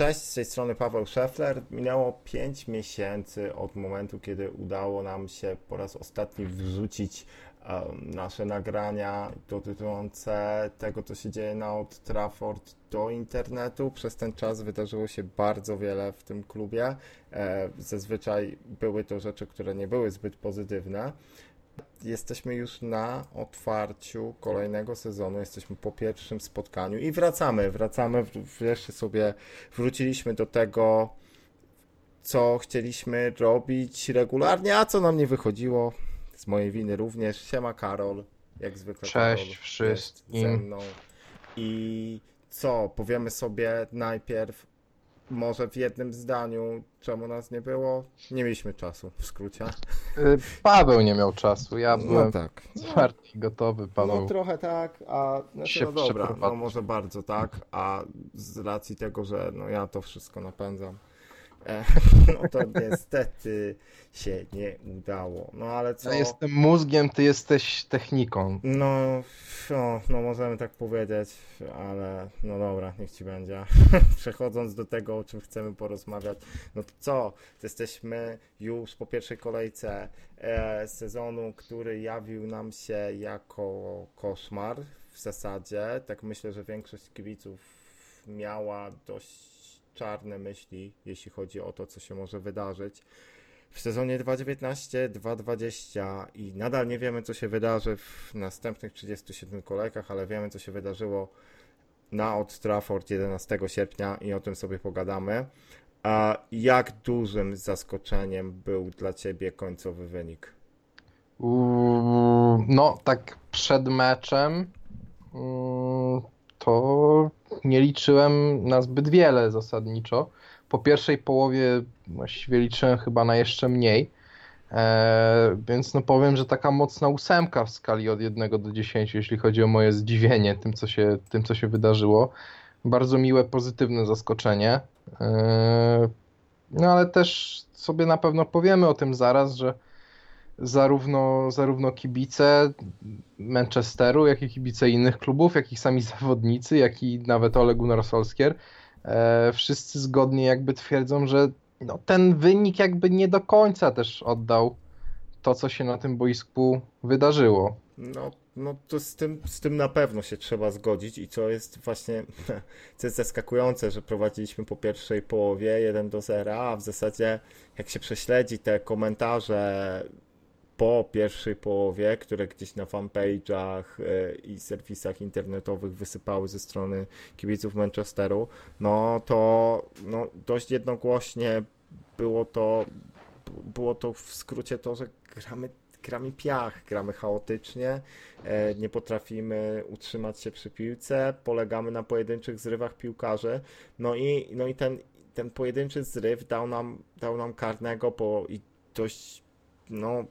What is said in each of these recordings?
Cześć, z tej strony Paweł Szefler. Minęło 5 miesięcy od momentu, kiedy udało nam się po raz ostatni wrzucić um, nasze nagrania dotyczące tego, co się dzieje na Old Trafford do internetu. Przez ten czas wydarzyło się bardzo wiele w tym klubie. E, zazwyczaj były to rzeczy, które nie były zbyt pozytywne jesteśmy już na otwarciu kolejnego sezonu, jesteśmy po pierwszym spotkaniu i wracamy, wracamy, wreszcie sobie wróciliśmy do tego, co chcieliśmy robić regularnie, a co nam nie wychodziło, z mojej winy również. Siema Karol, jak zwykle Cześć Karol wszystkim. ze mną. I co, powiemy sobie najpierw może w jednym zdaniu, czemu nas nie było? Nie mieliśmy czasu, w skrócie. Y, Paweł nie miał czasu, ja byłem No tak. zwarty gotowy, Paweł. No trochę tak, a znaczy, no dobra, no może bardzo tak, a z racji tego, że no ja to wszystko napędzam, no to niestety się nie udało. No ale co? Ja jestem mózgiem, ty jesteś techniką. No, no, no możemy tak powiedzieć, ale no dobra, niech ci będzie. Przechodząc do tego, o czym chcemy porozmawiać, no to co? Jesteśmy już po pierwszej kolejce e, sezonu, który jawił nam się jako koszmar w zasadzie. Tak myślę, że większość kibiców miała dość czarne myśli, jeśli chodzi o to, co się może wydarzyć w sezonie 2019-2020 i nadal nie wiemy, co się wydarzy w następnych 37 kolejkach, ale wiemy, co się wydarzyło na Old Trafford 11 sierpnia i o tym sobie pogadamy. A jak dużym zaskoczeniem był dla Ciebie końcowy wynik? No, tak przed meczem mm, to nie liczyłem na zbyt wiele zasadniczo. Po pierwszej połowie właściwie liczyłem chyba na jeszcze mniej. E, więc no powiem, że taka mocna ósemka w skali od 1 do 10, jeśli chodzi o moje zdziwienie tym, co się, tym, co się wydarzyło. Bardzo miłe, pozytywne zaskoczenie. E, no ale też sobie na pewno powiemy o tym zaraz, że zarówno, zarówno kibice Manchesteru, jak i kibice innych klubów, jak i sami zawodnicy, jak i nawet Ole Gunnar Solskjaer, e, wszyscy zgodnie jakby twierdzą, że no, ten wynik jakby nie do końca też oddał to, co się na tym boisku wydarzyło. No, no to z tym, z tym na pewno się trzeba zgodzić i co jest właśnie, co jest zaskakujące, że prowadziliśmy po pierwszej połowie 1 do 0, a w zasadzie jak się prześledzi te komentarze po pierwszej połowie, które gdzieś na fanpage'ach e, i serwisach internetowych wysypały ze strony kibiców Manchesteru, no to no, dość jednogłośnie było to, było to w skrócie to, że gramy gramy piach, gramy chaotycznie, e, nie potrafimy utrzymać się przy piłce, polegamy na pojedynczych zrywach piłkarzy, no i, no i ten, ten pojedynczy zryw dał nam, dał nam karnego po i dość, no,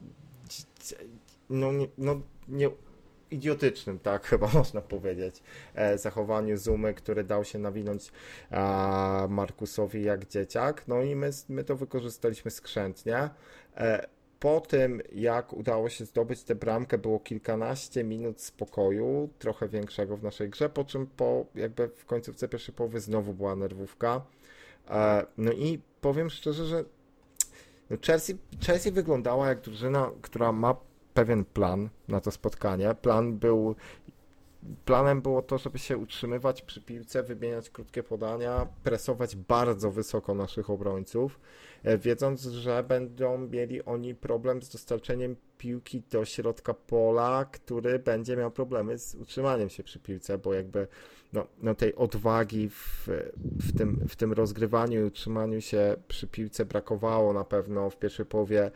no, nie, no nie, idiotycznym, tak chyba można powiedzieć, e, zachowaniu Zumy, który dał się nawinąć a, Markusowi jak dzieciak, no i my, my to wykorzystaliśmy skrzętnie. E, po tym, jak udało się zdobyć tę bramkę, było kilkanaście minut spokoju, trochę większego w naszej grze, po czym po jakby w końcówce pierwszej połowy znowu była nerwówka. E, no i powiem szczerze, że no Chelsea, Chelsea wyglądała jak drużyna, która ma pewien plan na to spotkanie. Plan był Planem było to, żeby się utrzymywać przy piłce, wymieniać krótkie podania, presować bardzo wysoko naszych obrońców, e, wiedząc, że będą mieli oni problem z dostarczeniem piłki do środka pola, który będzie miał problemy z utrzymaniem się przy piłce, bo jakby no, no tej odwagi w, w, tym, w tym rozgrywaniu i utrzymaniu się przy piłce brakowało na pewno w pierwszej połowie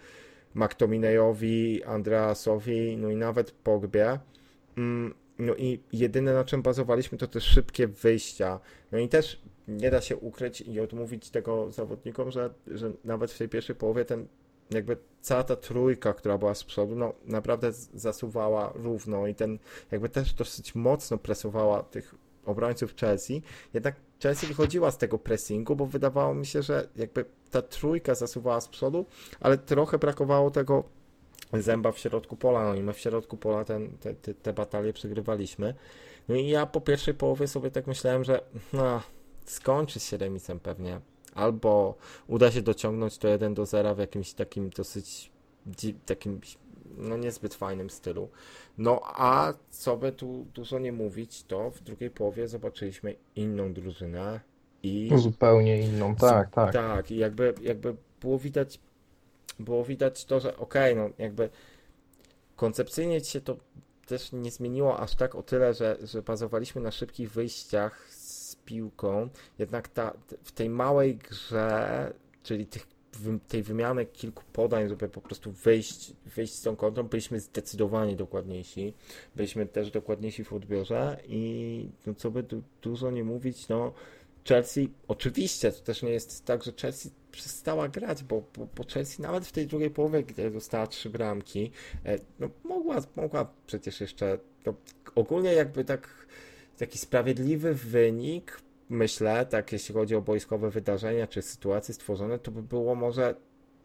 McTominayowi, Andreasowi, no i nawet Pogbie. Mm, no i jedyne na czym bazowaliśmy to te szybkie wyjścia. No i też nie da się ukryć i odmówić tego zawodnikom, że, że nawet w tej pierwszej połowie ten jakby cała ta trójka, która była z przodu, no naprawdę zasuwała równo i ten jakby też dosyć mocno presowała tych obrońców Chelsea. Jednak Chelsea wychodziła z tego pressingu, bo wydawało mi się, że jakby ta trójka zasuwała z przodu, ale trochę brakowało tego zęba w środku pola, no i my w środku pola ten, te, te, te batalie przegrywaliśmy. No i ja po pierwszej połowie sobie tak myślałem, że no, skończy się remisem pewnie. Albo uda się dociągnąć to 1 do 0 w jakimś takim dosyć takim no niezbyt fajnym stylu. No a co by tu dużo nie mówić, to w drugiej połowie zobaczyliśmy inną drużynę i... Zupełnie inną, tak, tak. Tak, i jakby, jakby było widać było widać to, że okej, okay, no jakby koncepcyjnie się to też nie zmieniło aż tak o tyle, że, że bazowaliśmy na szybkich wyjściach z piłką, jednak ta, w tej małej grze, czyli tych, tej wymiany kilku podań, żeby po prostu wyjść, wyjść z tą kontrą, byliśmy zdecydowanie dokładniejsi. Byliśmy też dokładniejsi w odbiorze i no co by du dużo nie mówić, no Chelsea, oczywiście, to też nie jest tak, że Chelsea przestała grać, bo, bo, bo Chelsea nawet w tej drugiej połowie, gdzie dostała trzy bramki, e, no mogła, mogła przecież jeszcze, no, ogólnie jakby tak taki sprawiedliwy wynik, myślę, tak jeśli chodzi o boiskowe wydarzenia czy sytuacje stworzone, to by było może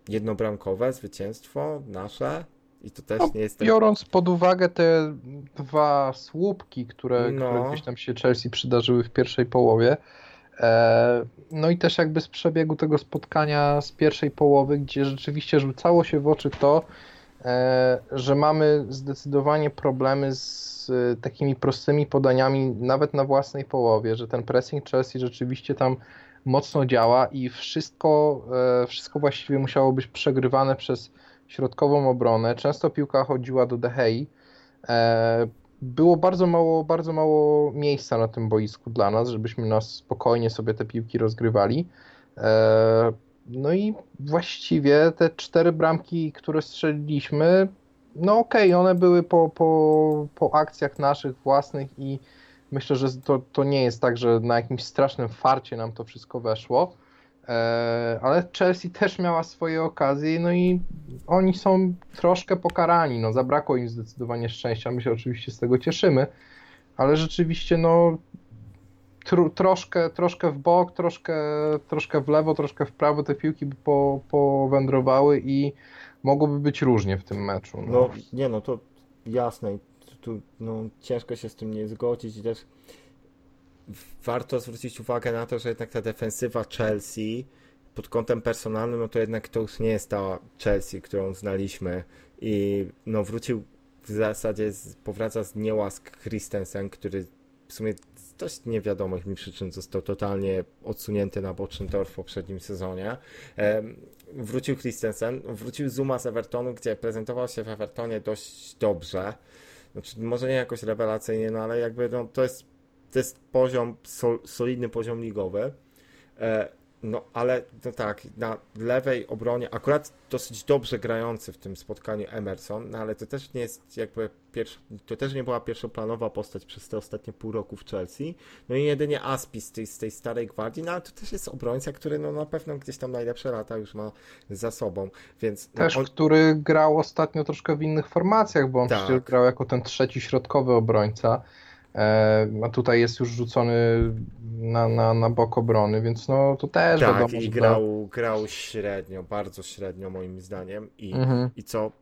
jednobramkowe zwycięstwo nasze, i to też no, nie jest. Tak... Biorąc pod uwagę te dwa słupki, które, no. które gdzieś tam się Chelsea przydarzyły w pierwszej połowie, E, no i też jakby z przebiegu tego spotkania z pierwszej połowy, gdzie rzeczywiście rzucało się w oczy to, że mamy zdecydowanie problemy z takimi prostymi podaniami nawet na własnej połowie, że ten pressing Chelsea rzeczywiście tam mocno działa i wszystko, e, wszystko właściwie musiało być przegrywane przez środkową obronę. Często piłka chodziła do De Gea było bardzo mało, bardzo mało miejsca na tym boisku dla nas, żebyśmy nas spokojnie sobie te piłki rozgrywali. No i właściwie te cztery bramki, które strzeliliśmy, no okej, okay, one były po, po, po akcjach naszych własnych i myślę, że to, to nie jest tak, że na jakimś strasznym farcie nam to wszystko weszło. E, ale Chelsea też miała swoje okazje, no i oni są troszkę pokarani. No, zabrakło im zdecydowanie szczęścia. My się oczywiście z tego cieszymy, ale rzeczywiście no, tr troszkę, troszkę w bok, troszkę, troszkę w lewo, troszkę w prawo te piłki by po, powędrowały i mogłoby być różnie w tym meczu. No, no nie, no to jasne. Tu, no, ciężko się z tym nie zgodzić i też warto zwrócić uwagę na to, że jednak ta defensywa Chelsea pod kątem personalnym, no to jednak to już nie jest ta Chelsea, którą znaliśmy i no wrócił w zasadzie, powraca z niełask Christensen, który w sumie z dość niewiadomych mi przyczyn został totalnie odsunięty na boczny tor w poprzednim sezonie. wrócił Christensen, wrócił Zuma z Evertonu, gdzie prezentował się w Evertonie dość dobrze. Znaczy, może nie jakoś rewelacyjnie, no ale jakby no, to jest to jest poziom, sol, solidny poziom ligowy. No ale no tak, na lewej obronie akurat dosyć dobrze grający w tym spotkaniu Emerson, no ale to też nie jest jakby pierwsza, to też nie była pierwszoplanowa postać przez te ostatnie pół roku w Chelsea. No i jedynie Aspi z tej, z tej starej gwardii, no ale to też jest obrońca, który no na pewno gdzieś tam najlepsze lata już ma za sobą, więc... No, też, on... który grał ostatnio troszkę w innych formacjach, bo on tak. przecież grał jako ten trzeci środkowy obrońca. E, a tutaj jest już rzucony na, na, na bok obrony, więc no to też tak, wiadomo, i grał, grał średnio, bardzo średnio moim zdaniem. I, mhm. i co?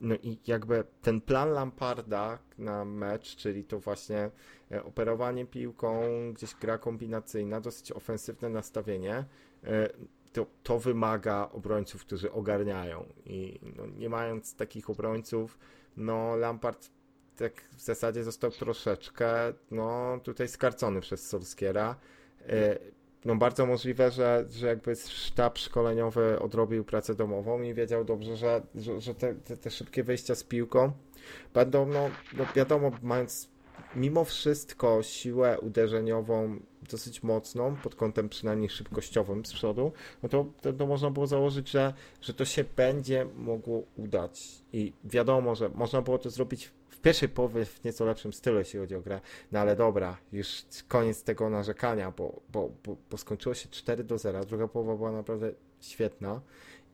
No i jakby ten plan Lamparda na mecz, czyli to właśnie e, operowanie piłką, gdzieś gra kombinacyjna, dosyć ofensywne nastawienie, e, to, to wymaga obrońców, którzy ogarniają. I no, nie mając takich obrońców, no Lampard tak w zasadzie został troszeczkę no, tutaj skarcony przez Solskiera. E, no bardzo możliwe, że, że jakby sztab szkoleniowy odrobił pracę domową i wiedział dobrze, że, że, że te, te, te, szybkie wejścia z piłką będą, no, no wiadomo, mając mimo wszystko siłę uderzeniową dosyć mocną, pod kątem przynajmniej szybkościowym z przodu, no to, to, to, można było założyć, że, że to się będzie mogło udać. I wiadomo, że można było to zrobić pierwszej połowie w nieco lepszym stylu, jeśli chodzi o grę. No ale dobra, już koniec tego narzekania, bo, bo, bo, bo skończyło się 4 do 0. Druga połowa była naprawdę świetna.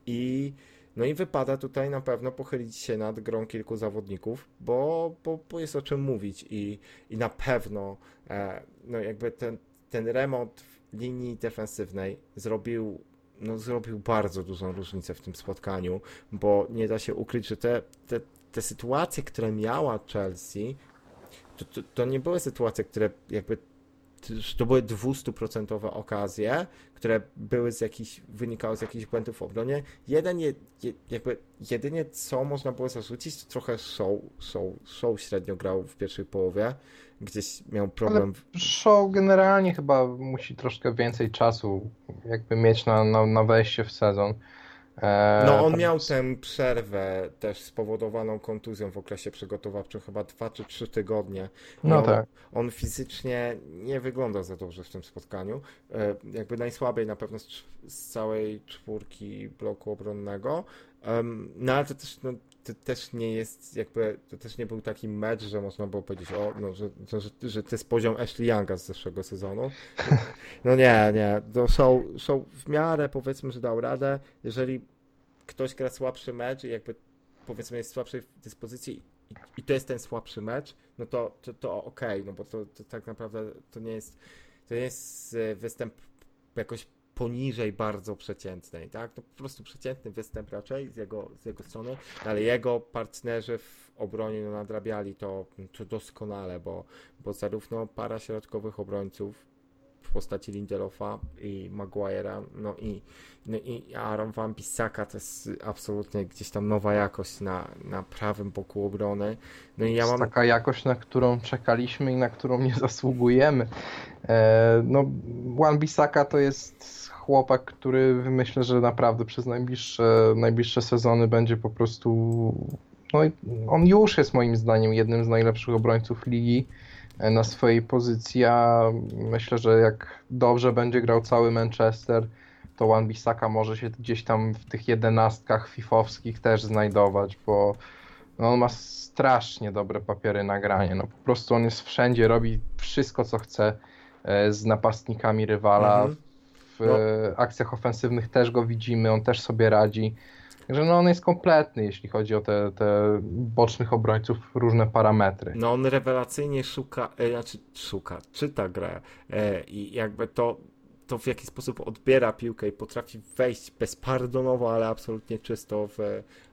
I no i wypada tutaj na pewno pochylić się nad grą kilku zawodników, bo, bo, bo jest o czym mówić i, i na pewno e, no jakby ten, ten remont linii defensywnej zrobił no, zrobił bardzo dużą różnicę w tym spotkaniu, bo nie da się ukryć, że te, te, te sytuacje, które miała Chelsea, to, to, to nie były sytuacje, które jakby to były 200% okazje, które były z jakichś, wynikały z jakichś błędów w obronie. Jeden, je, je, jakby jedynie co można było zarzucić, to trochę show, show, show średnio grał w pierwszej połowie, gdzieś miał problem. Ale show generalnie chyba musi troszkę więcej czasu jakby mieć na, na, na wejście w sezon. E, no on miał tę przerwę też spowodowaną kontuzją w okresie przygotowawczym, chyba 2 czy 3 tygodnie. No on, tak. On fizycznie nie wygląda za dobrze w tym spotkaniu. E, jakby najsłabiej na pewno z, z całej czwórki bloku obronnego. No ale to też no, to też nie jest jakby, to też nie był taki mecz, że można było powiedzieć, o, no, że, że, że to jest poziom Ashley Younga z zeszłego sezonu. No nie, nie, to show, show w miarę powiedzmy, że dał radę. Jeżeli ktoś gra słabszy mecz i jakby powiedzmy jest w słabszej dyspozycji i, i to jest ten słabszy mecz, no to, to, to okej, okay, no bo to, to tak naprawdę to nie jest, to nie jest e, występ jakoś poniżej bardzo przeciętnej, tak? To po prostu przeciętny występ raczej z jego, z jego strony, ale jego partnerzy w obronie no, nadrabiali to, to doskonale, bo, bo zarówno para środkowych obrońców w postaci Lindelofa i Maguire'a, no i, no i Aaron Van Bissaka to jest absolutnie gdzieś tam nowa jakość na, na prawym boku obrony. No i ja mam... Taka jakość, na którą czekaliśmy i na którą nie zasługujemy. E, no, Wan Bissaka to jest chłopak, który myślę, że naprawdę przez najbliższe, najbliższe sezony będzie po prostu. No, on już jest moim zdaniem jednym z najlepszych obrońców ligi na swojej pozycji. A myślę, że jak dobrze będzie grał cały Manchester, to Wan Bissaka może się gdzieś tam w tych jedenastkach fifowskich też znajdować, bo no on ma strasznie dobre papiery na granie. No po prostu on jest wszędzie, robi wszystko co chce e, z napastnikami rywala. Mhm w no. akcjach ofensywnych też go widzimy, on też sobie radzi. Także no on jest kompletny, jeśli chodzi o te, te bocznych obrońców, różne parametry. No on rewelacyjnie szuka, e, znaczy szuka, czyta grę e, i jakby to, to w jaki sposób odbiera piłkę i potrafi wejść bezpardonowo, ale absolutnie czysto w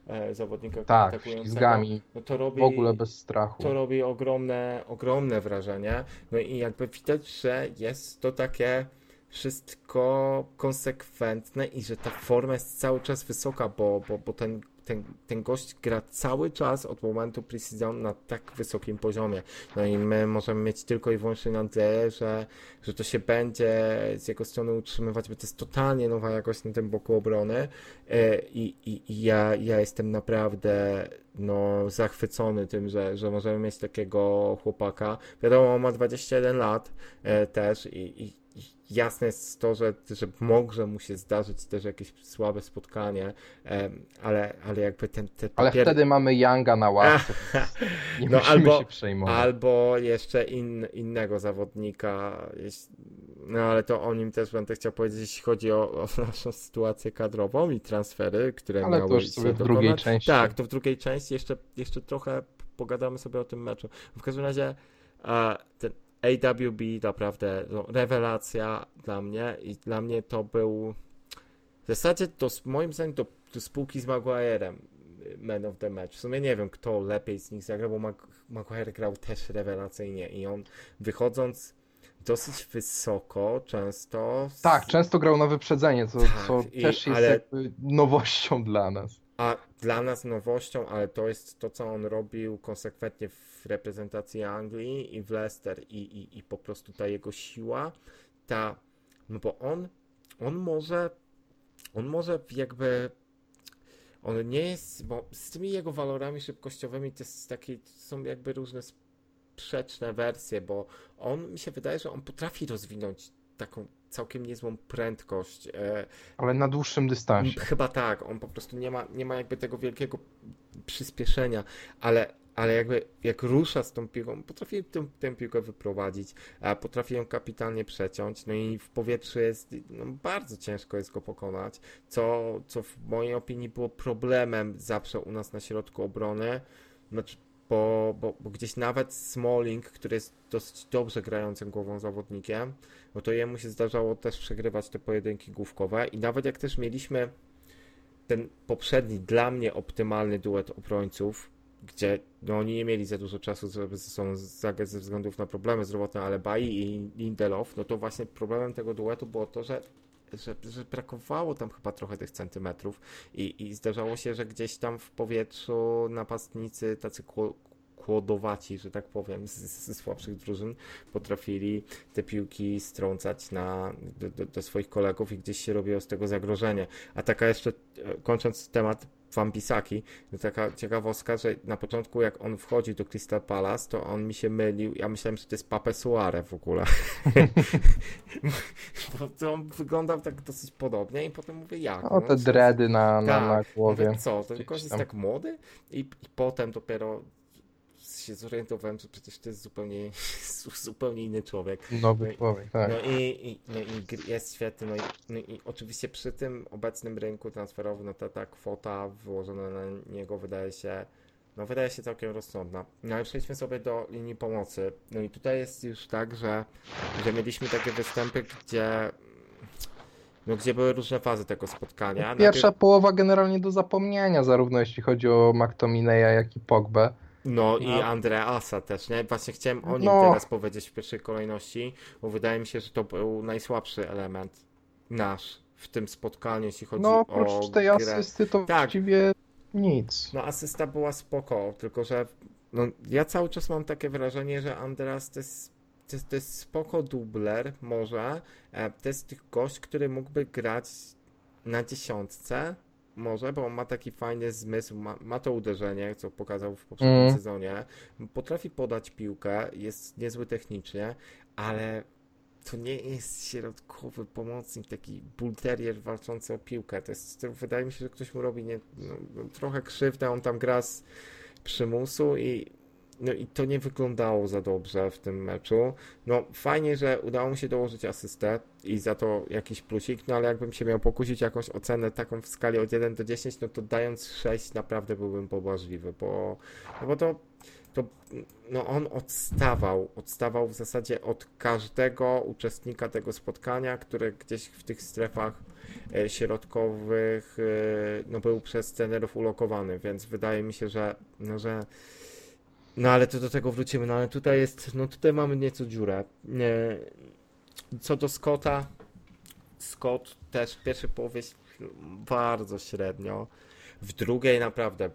e, zawodnika tak, atakującego. No to robi, w ogóle bez strachu. To robi ogromne, ogromne wrażenie. No i jakby widać, że jest to takie wszystko konsekwentne i że ta forma jest cały czas wysoka, bo, bo, bo ten, ten, ten gość gra cały czas od momentu preseason na tak wysokim poziomie. No i my możemy mieć tylko i wyłącznie nadzieję, że, że to się będzie z jego strony utrzymywać, bo to jest totalnie nowa jakość na tym boku obrony e, i, i, i ja, ja jestem naprawdę no, zachwycony tym, że, że możemy mieć takiego chłopaka. Wiadomo, ma 21 lat e, też i, i jasne jest to, że, że może mu się zdarzyć też jakieś słabe spotkanie, ale, ale jakby ten, te Ale wtedy mamy Younga na ławce, nie no, musimy albo, się przejmować. Albo jeszcze in, innego zawodnika, no ale to o nim też będę chciał powiedzieć, jeśli chodzi o, o naszą sytuację kadrową i transfery, które ale miały to już sobie w drugiej części. Tak, to w drugiej części jeszcze, jeszcze trochę pogadamy sobie o tym meczu. W każdym razie ten AWB naprawdę no, rewelacja dla mnie i dla mnie to był w zasadzie to moim zdaniem to, to spółki z Maguire'em man of the match. W sumie nie wiem, kto lepiej z nich zagrał, bo Mag Maguire grał też rewelacyjnie i on wychodząc dosyć wysoko, często. Tak, często grał na wyprzedzenie, co, tak, co i, też jest ale... nowością dla nas. A dla nas nowością, ale to jest to, co on robił konsekwentnie w reprezentacji Anglii i w Leicester i, i, i po prostu ta jego siła, ta, no bo on, on może, on może jakby, on nie jest, bo z tymi jego walorami szybkościowymi to jest takie, to są jakby różne sprzeczne wersje, bo on, mi się wydaje, że on potrafi rozwinąć taką całkiem niezłą prędkość. E, Ale na dłuższym dystansie. Chyba tak, on po prostu nie ma, nie ma jakby tego wielkiego przyspieszenia, ale, ale jakby jak rusza z tą piłką, potrafi tę, tę piłkę wyprowadzić, potrafi ją kapitalnie przeciąć, no i w powietrzu jest, no bardzo ciężko jest go pokonać, co, co w mojej opinii było problemem zawsze u nas na środku obrony, znaczy bo, bo, bo gdzieś nawet Smalling, który jest dosyć dobrze grającym głową zawodnikiem, bo to jemu się zdarzało też przegrywać te pojedynki główkowe. I nawet jak też mieliśmy ten poprzedni, dla mnie optymalny duet obrońców, gdzie no, oni nie mieli za dużo czasu, żeby ze sobą zagrać ze względów na problemy zdrowotne, ale Bai i Lindelof, no to właśnie problemem tego duetu było to, że że, że brakowało tam chyba trochę tych centymetrów i, i zdarzało się, że gdzieś tam w powietrzu napastnicy tacy kłodowaci, że tak powiem, ze słabszych drużyn potrafili te piłki strącać na, do, do, do, swoich kolegów i gdzieś się robiło z tego zagrożenie. A taka jeszcze, e, kończąc temat Wambisaki, to taka ciekawostka, że na początku jak on wchodził do Crystal Palace, to on mi się mylił, ja myślałem, że to jest Pape Suare w ogóle. Bo to on wyglądał tak dosyć podobnie i potem mówię, jak? O, no, te dready na, na, tak. na głowie. Mówię, co, to tylko jest tak młody? I, I potem dopiero się zorientowałem, że przecież to jest zupełnie, zupełnie inny człowiek. Nowy no człowiek, tak. No i, i, no i jest świetny. No i, no i oczywiście przy tym obecnym rynku transferowym, no ta, ta kwota wyłożona na niego wydaje się no wydaje się całkiem rozsądna. No ale przejdźmy sobie do linii pomocy. No i tutaj jest już tak, że, że mieliśmy takie występy, gdzie no, gdzie były różne fazy tego spotkania. Pierwsza Najpierw... połowa generalnie do zapomnienia, zarówno jeśli chodzi o McTominaya, jak i Pogbę. No, no, i Andreasa też, nie? Właśnie chciałem o nim no. teraz powiedzieć w pierwszej kolejności, bo wydaje mi się, że to był najsłabszy element nasz w tym spotkaniu, jeśli chodzi no, o oprócz tej grę. asysty to tak. właściwie nic. No asysta była spoko, tylko że no, ja cały czas mam takie wrażenie, że Andreas to jest, to to jest spoko dubler, może. E, to jest gość, który mógłby grać na dziesiątce, może, bo on ma taki fajny zmysł, ma, ma to uderzenie, co pokazał w poprzednim mm. sezonie. Potrafi podać piłkę, jest niezły technicznie, ale to nie jest środkowy pomocnik, taki bulterier walczący o piłkę. To jest, to wydaje mi się, że ktoś mu robi nie, no, no trochę krzywdę, on tam gra z przymusu i no i to nie wyglądało za dobrze w tym meczu. No fajnie, że udało mu się dołożyć asystę i za to jakiś plusik, no ale jakbym się miał pokusić jakąś ocenę taką w skali od 1 do 10, no to dając 6 naprawdę byłbym pobłażliwy, bo, no bo to, to no on odstawał, odstawał w zasadzie od każdego uczestnika tego spotkania, które gdzieś w tych strefach e, środkowych e, no był przez trenerów ulokowany, więc wydaje mi się, że, no, że no ale to do tego wrócimy. No ale tutaj jest, no tutaj mamy nieco dziurę. Co do Scotta, Scott też w pierwszej połowie bardzo średnio. W drugiej naprawdę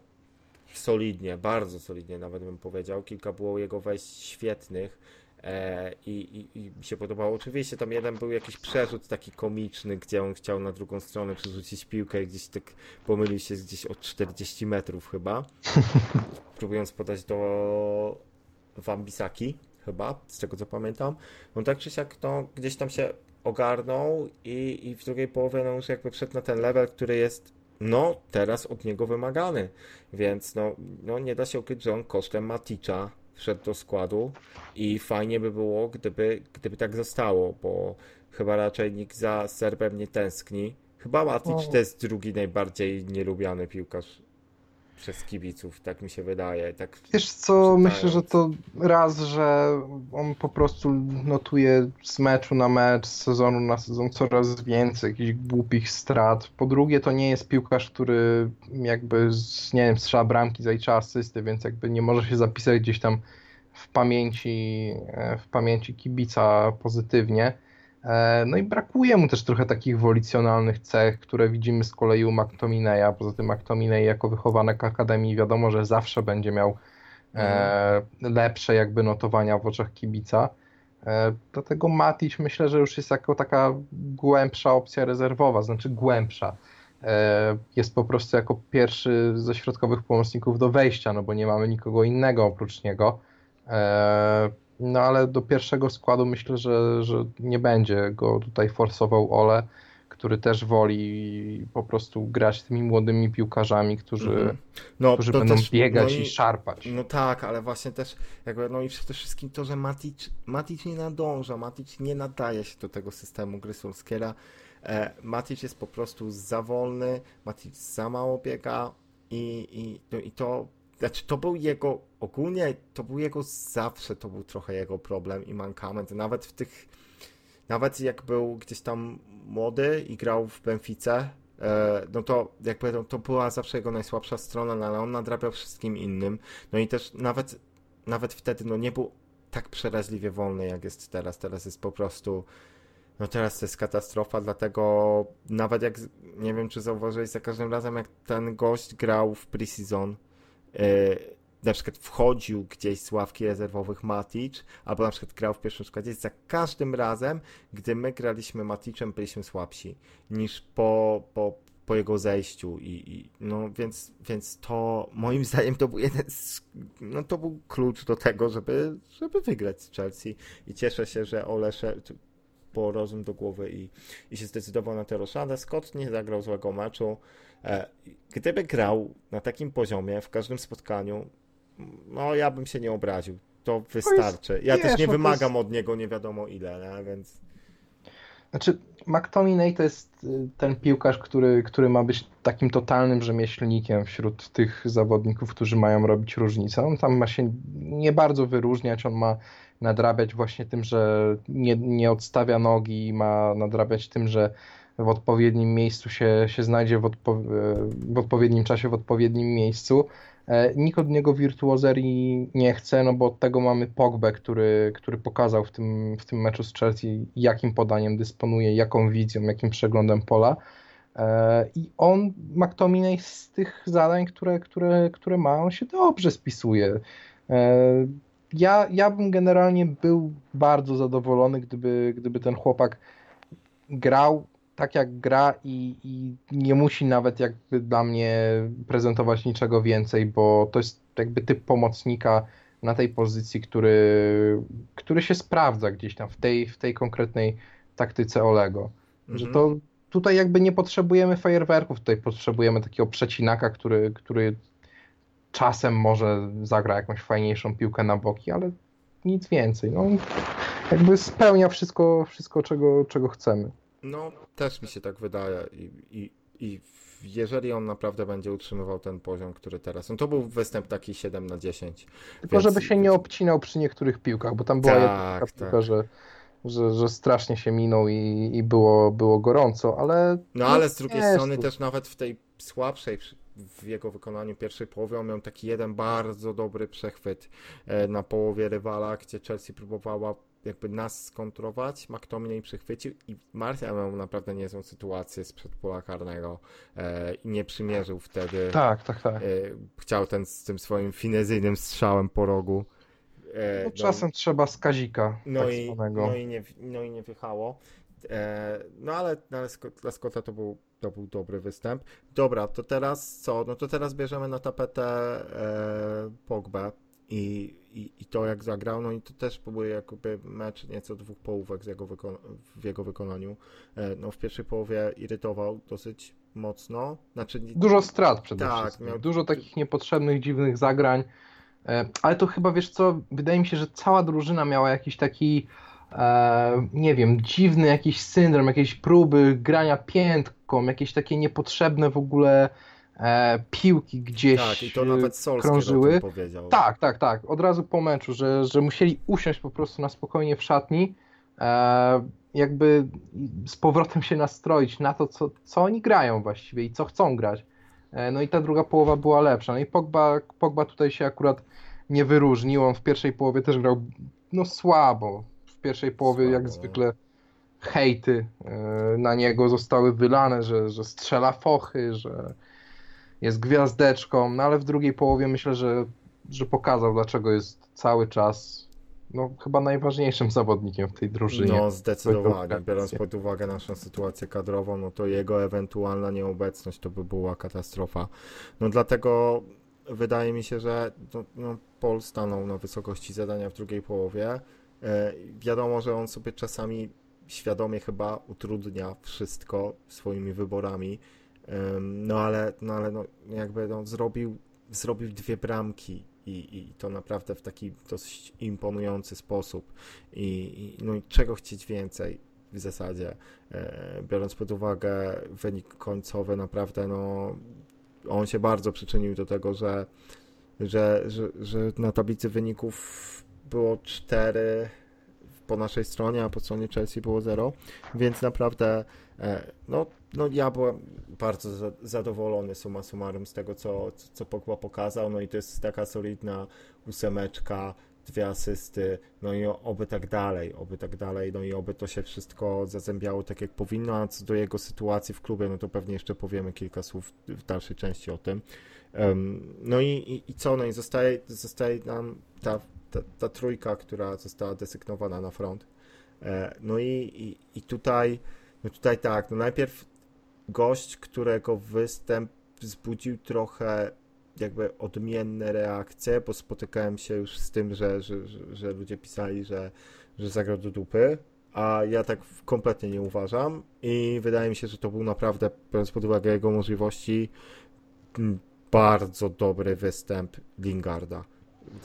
solidnie, bardzo solidnie nawet bym powiedział. Kilka było jego wejść świetnych. E, i, i, i, mi się podobało. Oczywiście tam jeden był jakiś przerzut taki komiczny, gdzie on chciał na drugą stronę przerzucić piłkę i gdzieś tak pomylił się gdzieś od 40 metrów chyba, próbując podać do Wambisaki chyba, z tego co pamiętam. No tak czy siak to gdzieś tam się ogarnął i, i w drugiej połowie no już jakby wszedł na ten level, który jest no teraz od niego wymagany, więc no, no nie da się ukryć, że on kosztem Maticza wszedł do składu i fajnie by było, gdyby, gdyby tak zostało, bo chyba raczej nikt za Serbem nie tęskni. Chyba Matic no. to jest drugi najbardziej nielubiany piłkarz przez kibiców, tak mi się wydaje. Tak Wiesz co, myślę, że to raz, że on po prostu notuje z meczu na mecz, z sezonu na sezon coraz więcej jakichś głupich strat. Po drugie, to nie jest piłkarz, który jakby, z, nie wiem, strzela bramki, zalicza asysty, więc jakby nie może się zapisać gdzieś tam w pamięci, e, w pamięci kibica pozytywnie. E, no i brakuje mu też trochę takich wolicjonalnych cech, które widzimy z kolei u McTominaya. Poza tym McTominay jako wychowanek Akademii wiadomo, że zawsze będzie miał e, mhm. lepsze jakby notowania w oczach kibica. E, dlatego Matic myślę, że już jest jako taka głębsza opcja rezerwowa, znaczy głębsza. Jest po prostu jako pierwszy ze środkowych pomocników do wejścia, no bo nie mamy nikogo innego oprócz niego. No ale do pierwszego składu myślę, że, że nie będzie go tutaj forsował Ole, który też woli po prostu grać tymi młodymi piłkarzami, którzy, -hmm. no, którzy będą też, biegać no i, i, szarpać. No tak, ale właśnie też jakby, no i przede wszystkim to, że Matic, Matic nie nadąża, Matic nie nadaje się do tego systemu gry Solskiera. E, Matic jest po prostu za wolny, Matic za mało biega i, i, no, i to znaczy, to był jego, ogólnie to był jego zawsze, to był trochę jego problem i mankament. Nawet w tych, nawet jak był gdzieś tam młody i grał w Benfice, e, no to jakby to, to była zawsze jego najsłabsza strona, no ale on nadrabiał wszystkim innym. No i też nawet, nawet wtedy no nie był tak przeraźliwie wolny, jak jest teraz. Teraz jest po prostu no teraz to jest katastrofa, dlatego nawet jak, nie wiem czy zauważyłeś, za każdym razem jak ten gość grał w preseason, na przykład wchodził gdzieś z ławki rezerwowych Matic, albo na przykład grał w pierwszym składzie, za każdym razem, gdy my graliśmy Maticem, byliśmy słabsi niż po, po, po jego zejściu i, i, no więc, więc to moim zdaniem to był jeden z, no to był klucz do tego, żeby, żeby wygrać z Chelsea i cieszę się, że Olesze po rozum do głowy i, i się zdecydował na tę roszadę. Scott nie zagrał złego meczu. E, gdyby grał na takim poziomie w każdym spotkaniu, no ja bym się nie obraził. To wystarczy. Ja też nie no wymagam jest... od niego nie wiadomo ile, nie? więc. Znaczy, McTominay to jest y, ten piłkarz, który, który ma być takim totalnym rzemieślnikiem wśród tych zawodników, którzy mają robić różnicę. On tam ma się nie bardzo wyróżniać, on ma nadrabiać właśnie tym, że nie, nie odstawia nogi, ma nadrabiać tym, że w odpowiednim miejscu się, się znajdzie w, odpo w odpowiednim czasie, w odpowiednim miejscu. E, nikt od niego wirtuozerii nie chce, no bo od tego mamy Pogbę, który, który pokazał w tym, w tym meczu z Chelsea, jakim podaniem dysponuje, jaką wizją, jakim przeglądem pola. E, I on, McTominay, z tych zadań, które, które, które ma, on się dobrze spisuje. E, ja, ja bym generalnie był bardzo zadowolony, gdyby, gdyby ten chłopak grał tak jak gra i, i nie musi nawet jakby dla mnie prezentować niczego więcej, bo to jest jakby typ pomocnika na tej pozycji, który, który się sprawdza gdzieś tam w tej, w tej konkretnej taktyce Olego. Mhm. Że to tutaj jakby nie potrzebujemy fajerwerków, tutaj potrzebujemy takiego przecinaka, który, który czasem może zagra jakąś fajniejszą piłkę na boki, ale nic więcej. No, jakby spełnia wszystko, wszystko czego, czego chcemy. No, też mi się tak wydaje i, i, i jeżeli on naprawdę będzie utrzymywał ten poziom, który teraz. No to był występ taki 7 na 10. Tylko więc... żeby się nie obcinał przy niektórych piłkach, bo tam była tak, jedna tak. piłka, że, że, że strasznie się minął i, i było, było gorąco, ale. No ale z drugiej strony też nawet w tej słabszej w jego wykonaniu pierwszej połowie on miał taki jeden bardzo dobry przechwyt e, na połowie rywala, gdzie Chelsea próbowała jakby nas skontrować, McTominay przychwycił i Martial miał naprawdę niezłą sytuację sprzed pola karnego e, i nie przymierzył wtedy. Tak, tak, tak. E, chciał ten z tym swoim finezyjnym strzałem po rogu. E, no, czasem no, trzeba skazika no tak i, no i nie, no i nie wjechało. E, no ale, no, dla Scotta to był, to był dobry występ. Dobra, to teraz co? No to teraz bierzemy na tapetę e, Pogba i, i, i to jak zagrał, no i to też był jakby mecz nieco dwóch połówek z jego w jego wykonaniu. E, no w pierwszej połowie irytował dosyć mocno. Znaczy, Dużo strat przede tak, wszystkim. Miał... Dużo takich niepotrzebnych, dziwnych zagrań. E, ale to chyba, wiesz co, wydaje mi się, że cała drużyna miała jakiś taki e, nie wiem, dziwny jakiś syndrom, jakieś próby grania piętką, jakieś takie niepotrzebne w ogóle e, piłki gdzieś tak, i to nawet krążyły. powiedział. Tak, tak, tak. Od razu po meczu, że, że musieli usiąść po prostu na spokojnie w szatni, e, jakby z powrotem się nastroić na to, co, co oni grają właściwie i co chcą grać. E, no i ta druga połowa była lepsza. No i Pogba, Pogba tutaj się akurat nie wyróżnił. On w pierwszej połowie też grał no słabo. W pierwszej połowie słabo, jak no. zwykle hejty e, na niego zostały wylane, że, że strzela fochy, że jest gwiazdeczką, no ale w drugiej połowie myślę, że, że pokazał, dlaczego jest cały czas no, chyba najważniejszym zawodnikiem w tej drużynie. No, zdecydowanie. Biorąc pod uwagę naszą sytuację kadrową, no to jego ewentualna nieobecność to by była katastrofa. No dlatego wydaje mi się, że no, no, Paul stanął na wysokości zadania w drugiej połowie. E, wiadomo, że on sobie czasami świadomie chyba utrudnia wszystko swoimi wyborami no ale, no, ale no, jakby no, zrobił, zrobił dwie bramki i, i to naprawdę w taki dosyć imponujący sposób. I, i no i czego chcieć więcej w zasadzie, e, biorąc pod uwagę wynik końcowy, naprawdę no, on się bardzo przyczynił do tego, że, że, że, że na tablicy wyników było 4 po naszej stronie, a po stronie Chelsea było 0, więc naprawdę e, no, no ja byłem, bardzo zadowolony suma summarum z tego, co, co Pogba pokazał, no i to jest taka solidna ósemeczka, dwie asysty, no i oby tak dalej, oby tak dalej, no i oby to się wszystko zazębiało tak jak powinno, a co do jego sytuacji w klubie, no to pewnie jeszcze powiemy kilka słów w dalszej części o tym. Um, no i, i, i, co, no i zostaje, zostaje nam ta, ta, ta trójka, która została desygnowana na front. E, no i, i, i tutaj, no tutaj tak, no najpierw gość, którego występ wzbudził trochę jakby odmienne reakcje, bo spotykałem się już z tym, że, że, że, ludzie pisali, że, że zagrał do dupy, a ja tak kompletnie nie uważam i wydaje mi się, że to był naprawdę, biorąc pod uwagę jego możliwości, bardzo dobry występ Lingarda.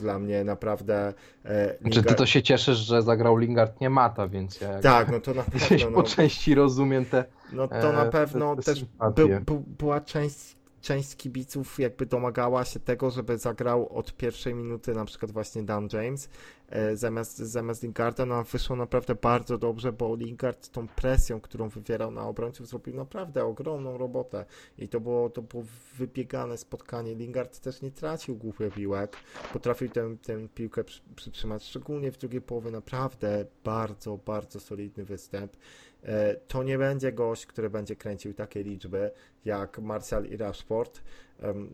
Dla mnie naprawdę. E, Lingard... Czy ty to się cieszysz, że zagrał Lingard nie mata, więc ja. Tak, no to na pewno. No, po części rozumiem te. No to na e, pewno te, te też był, był, była część część kibiców jakby domagała się tego, żeby zagrał od pierwszej minuty na przykład właśnie Dan James e, zamiast, zamiast Lingarda, no wyszło naprawdę bardzo dobrze, bo Lingard tą presją, którą wywierał na obrońców zrobił naprawdę ogromną robotę i to było, to było wybiegane spotkanie. Lingard też nie tracił głupie piłek, potrafił tę, tę piłkę przytrzymać, szczególnie w drugiej połowie naprawdę bardzo, bardzo solidny występ. E, to nie będzie gość, który będzie kręcił takie liczby jak Martial i Rashford,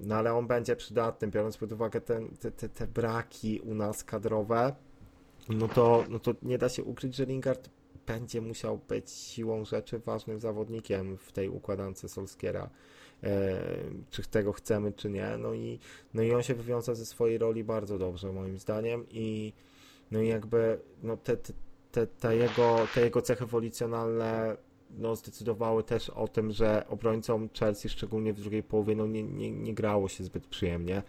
no ale on będzie przydatny, biorąc pod uwagę te, te, te braki u nas kadrowe, no to, no to nie da się ukryć, że Lingard będzie musiał być siłą rzeczy ważnym zawodnikiem w tej układance Solskiera. E, czy tego chcemy, czy nie. No i, no i on się wywiąza ze swojej roli bardzo dobrze, moim zdaniem. I no i jakby no te, te, te, te, jego, te jego cechy wolicjonalne no, zdecydowały też o tym, że obrońcom Chelsea, szczególnie w drugiej połowie, no, nie, nie, nie grało się zbyt przyjemnie.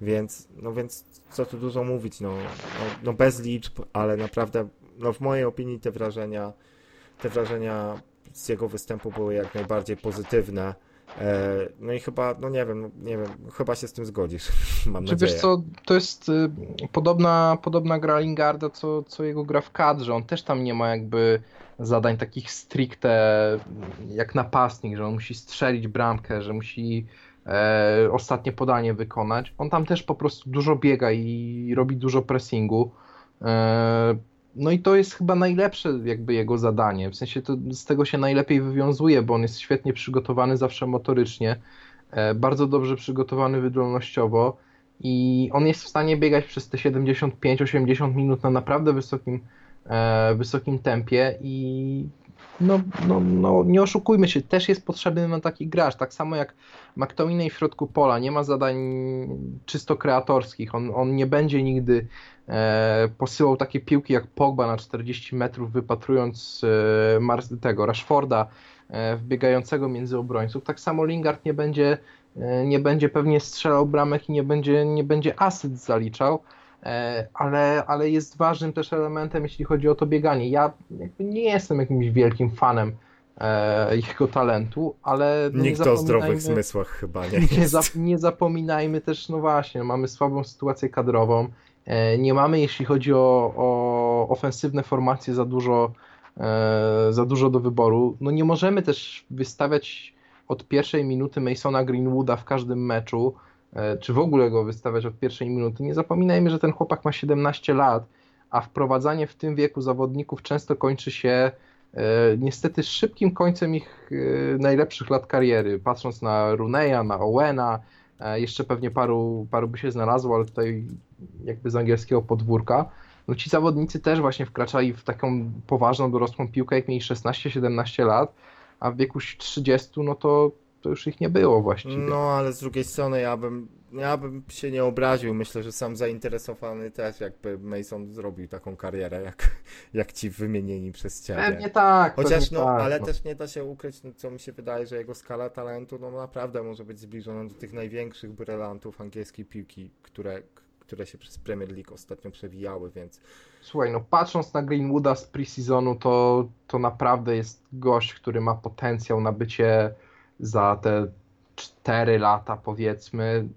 Więc, no więc co tu dużo mówić, no, no, no bez liczb, ale naprawdę, no w mojej opinii te wrażenia, te wrażenia z jego występu były jak najbardziej pozytywne. E, no i chyba, no nie wiem, nie wiem, chyba się z tym zgodzisz, mam Czy nadzieję. Wiesz co, to jest y, podobna, podobna gra Lingarda, co, co jego gra w kadrze. On też tam nie ma jakby zadań takich stricte jak napastnik, że on musi strzelić bramkę, że musi e, ostatnie podanie wykonać. On tam też po prostu dużo biega i robi dużo pressingu. E, no i to jest chyba najlepsze jakby jego zadanie. W sensie to z tego się najlepiej wywiązuje, bo on jest świetnie przygotowany zawsze motorycznie, e, bardzo dobrze przygotowany wydolnościowo i on jest w stanie biegać przez te 75-80 minut na naprawdę wysokim, e, wysokim tempie i no, no, no, nie oszukujmy się, też jest potrzebny na taki gracz. Tak samo jak McTominay w środku pola, nie ma zadań czysto kreatorskich. On, on nie będzie nigdy e, posyłał takie piłki jak Pogba na 40 metrów, wypatrując e, Mars, tego Rashforda e, wbiegającego między obrońców. Tak samo Lingard nie będzie, e, nie będzie pewnie strzelał bramek i nie będzie, nie będzie asyst zaliczał. E, ale, ale jest ważnym też elementem, jeśli chodzi o to bieganie. Ja nie jestem jakimś wielkim fanem e, jego talentu, ale. No Nikt o zdrowych zmysłach chyba nie. Nie, za, nie zapominajmy też, no właśnie, mamy słabą sytuację kadrową. E, nie mamy, jeśli chodzi o, o ofensywne formacje, za dużo, e, za dużo do wyboru. No nie możemy też wystawiać od pierwszej minuty Masona Greenwooda w każdym meczu E, czy w ogóle go wystawiać od pierwszej minuty. Nie zapominajmy, że ten chłopak ma 17 lat, a wprowadzanie w tym wieku zawodników często kończy się niestety szybkim końcem ich e, najlepszych lat kariery. Patrząc na Runeya, na Owena, jeszcze pewnie paru, paru by się znalazło, ale tutaj jakby z angielskiego podwórka. No ci zawodnicy też właśnie wkraczali w taką poważną, dorosłą piłkę, jak mieli 16-17 lat, a w wieku 30, no to to już ich nie było właściwie. No, ale z drugiej strony ja bym, ja bym się nie obraził. Myślę, że sam zainteresowany też, jakby Mason zrobił taką karierę, jak, jak ci wymienieni przez ciebie. Pewnie tak. Chociaż, no, tak, ale no. też nie da się ukryć, no, co mi się wydaje, że jego skala talentu, no naprawdę może być zbliżona do tych największych brylantów angielskiej piłki, które, które się przez Premier League ostatnio przewijały, więc... Słuchaj, no patrząc na Greenwooda z pre-seasonu, to, to naprawdę jest gość, który ma potencjał na bycie za te 4 lata powiedzmy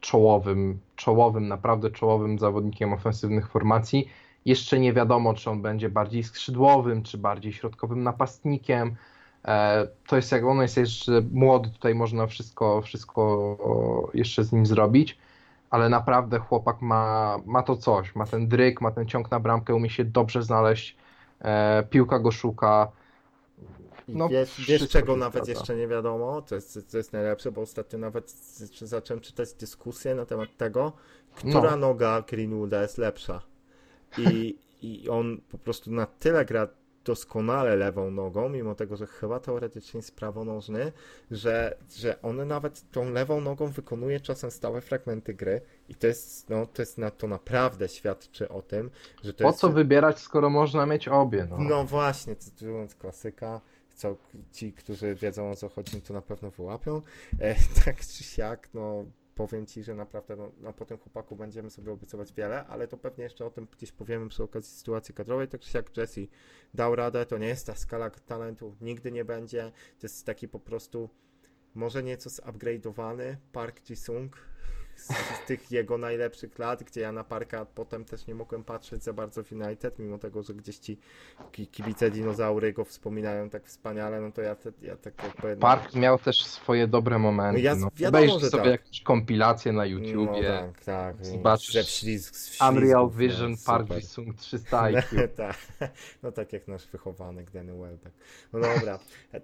czołowym, czołowym, naprawdę czołowym zawodnikiem ofensywnych formacji. Jeszcze nie wiadomo, czy on będzie bardziej skrzydłowym, czy bardziej środkowym napastnikiem. E, to jest jak on jest jeszcze młody, tutaj można wszystko, wszystko jeszcze z nim zrobić, ale naprawdę chłopak ma, ma to coś, ma ten dryk, ma ten ciąg na bramkę, umie się dobrze znaleźć, e, piłka go szuka. No, wiesz, wiesz czego nawet zgadza. jeszcze nie wiadomo, to jest, to jest najlepsze, bo ostatnio nawet zacząłem czytać dyskusję na temat tego, która no. noga Greenwooda jest lepsza. I, I on po prostu na tyle gra doskonale lewą nogą, mimo tego, że chyba teoretycznie jest prawonożny, że, że on nawet tą lewą nogą wykonuje czasem stałe fragmenty gry i to jest, no, to jest na, to naprawdę świadczy o tym, że to po jest... co wybierać, skoro można mieć obie? No, no właśnie, cytując klasyka, co ci, którzy wiedzą o co chodzi, to na pewno wyłapią. E, tak czy siak, no powiem Ci, że naprawdę no, no, po tym chłopaku będziemy sobie obiecywać wiele, ale to pewnie jeszcze o tym gdzieś powiemy przy okazji sytuacji kadrowej, tak czy jak Jesse dał radę, to nie jest ta skala talentu, nigdy nie będzie, to jest taki po prostu może nieco zupgrade'owany Park Ji-sung, z, z, tych jego najlepszych lat, gdzie ja na Parka potem też nie mogłem patrzeć za bardzo w United, mimo tego, że gdzieś ci kibice dinozaury go wspominają tak wspaniale, no to ja, te, ja tak jakby... No... Park miał też swoje dobre momenty. No ja, no. wiadomo, że sobie tak. jakieś kompilacje na YouTubie. No tak, tak. Zobaczysz wślizg, Unreal Vision no, Park Jisung 300 IQ. tak. No tak jak nasz wychowany Danny Welbeck. No dobra,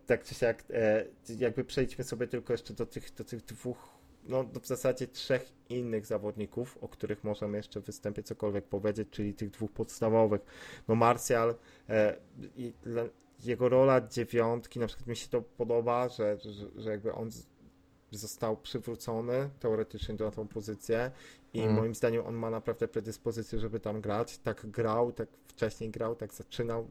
tak czy siak, e, jakby przejdźmy sobie tylko jeszcze do tych, do tych dwóch no, w zasadzie trzech innych zawodników, o których możemy jeszcze w występie cokolwiek powiedzieć, czyli tych dwóch podstawowych. No Martial e, i le, jego rola dziewiątki, na przykład mi się to podoba, że, że, że jakby on został przywrócony teoretycznie do tą pozycję i mm. moim zdaniem on ma naprawdę predyspozycję, żeby tam grać. Tak grał, tak wcześniej grał, tak zaczynał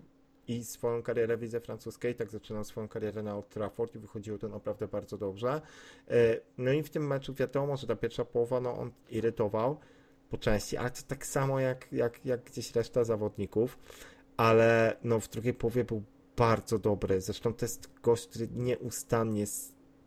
i swoją karierę w lidze francuskiej, tak zaczynał swoją karierę na Old Trafford i wychodziło to naprawdę bardzo dobrze. E, no i w tym meczu wiadomo, że ta pierwsza połowa, no on irytował po części, ale to tak samo jak, jak, jak gdzieś reszta zawodników, ale no w drugiej połowie był bardzo dobry. Zresztą to jest gość, który nieustannie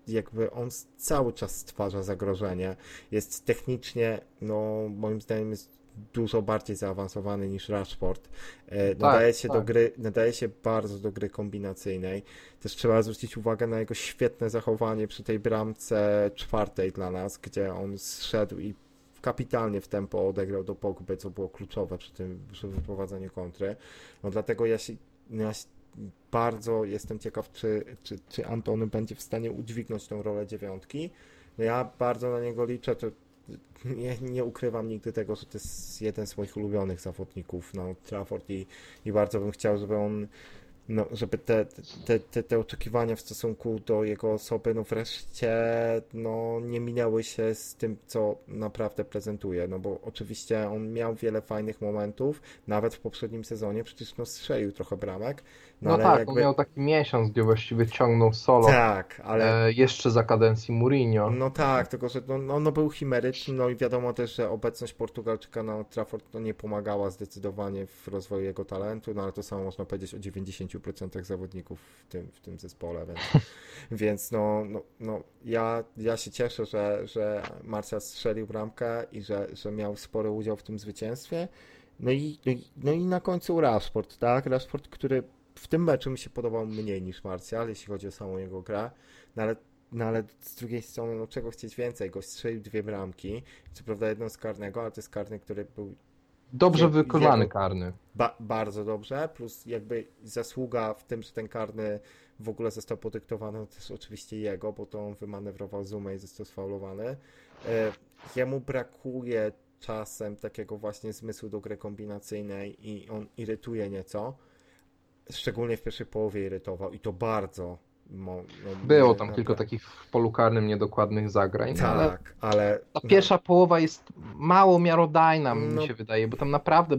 jakby on cały czas stwarza zagrożenie. Jest technicznie, no moim zdaniem jest dużo bardziej zaawansowany niż Rashford. E, tak, nadaje się tak. do gry, nadaje się bardzo do gry kombinacyjnej. Też trzeba zwrócić uwagę na jego świetne zachowanie przy tej bramce czwartej dla nas, gdzie on zszedł i kapitalnie w tempo odegrał do Pogby, co było kluczowe przy tym przy wyprowadzeniu kontry. No dlatego ja się, ja się bardzo jestem ciekaw, czy, czy, czy Antony będzie w stanie udźwignąć tą rolę dziewiątki. No ja bardzo na niego liczę, to nie, nie ukrywam nigdy tego, że to jest jeden z moich ulubionych zawodników na Trafford i, i bardzo bym chciał, żeby on no, żeby te, te, te, te oczekiwania w stosunku do jego osoby, no wreszcie no, nie minęły się z tym, co naprawdę prezentuje, no bo oczywiście on miał wiele fajnych momentów, nawet w poprzednim sezonie, przecież no strzelił trochę bramek. No, no tak, jakby... on miał taki miesiąc, gdzie właściwie ciągnął solo. Tak, ale... E, jeszcze za kadencji Mourinho. No tak, tylko że no, no, no był chimeryczny, no i wiadomo też, że obecność Portugalczyka na Trafford no, nie pomagała zdecydowanie w rozwoju jego talentu, no ale to samo można powiedzieć o 90 10% zawodników w tym, w tym zespole, więc, więc no, no, no ja, ja się cieszę, że, że Marcia strzelił bramkę i że, że miał spory udział w tym zwycięstwie. No i, no i, no i na końcu Rashford, tak? Rashford, który w tym meczu mi się podobał mniej niż Martial, jeśli chodzi o samą jego grę, no ale, no ale z drugiej strony, no czego chcieć więcej? Gość strzelił dwie bramki, co prawda jedną z karnego, ale to jest karny, który był Dobrze wykonany karny. Ba bardzo dobrze, plus jakby zasługa w tym, że ten karny w ogóle został podyktowany, to też oczywiście jego, bo to on wymanewrował Zumę i został sfaulowany. E, jemu brakuje czasem takiego właśnie zmysłu do gry kombinacyjnej i on irytuje nieco. Szczególnie w pierwszej połowie irytował i to bardzo Mo, no, Było tam kilka takich w polu karnym niedokładnych zagrań. Tak, ale, ale ta pierwsza no. połowa jest mało miarodajna, no, mi się wydaje, bo tam naprawdę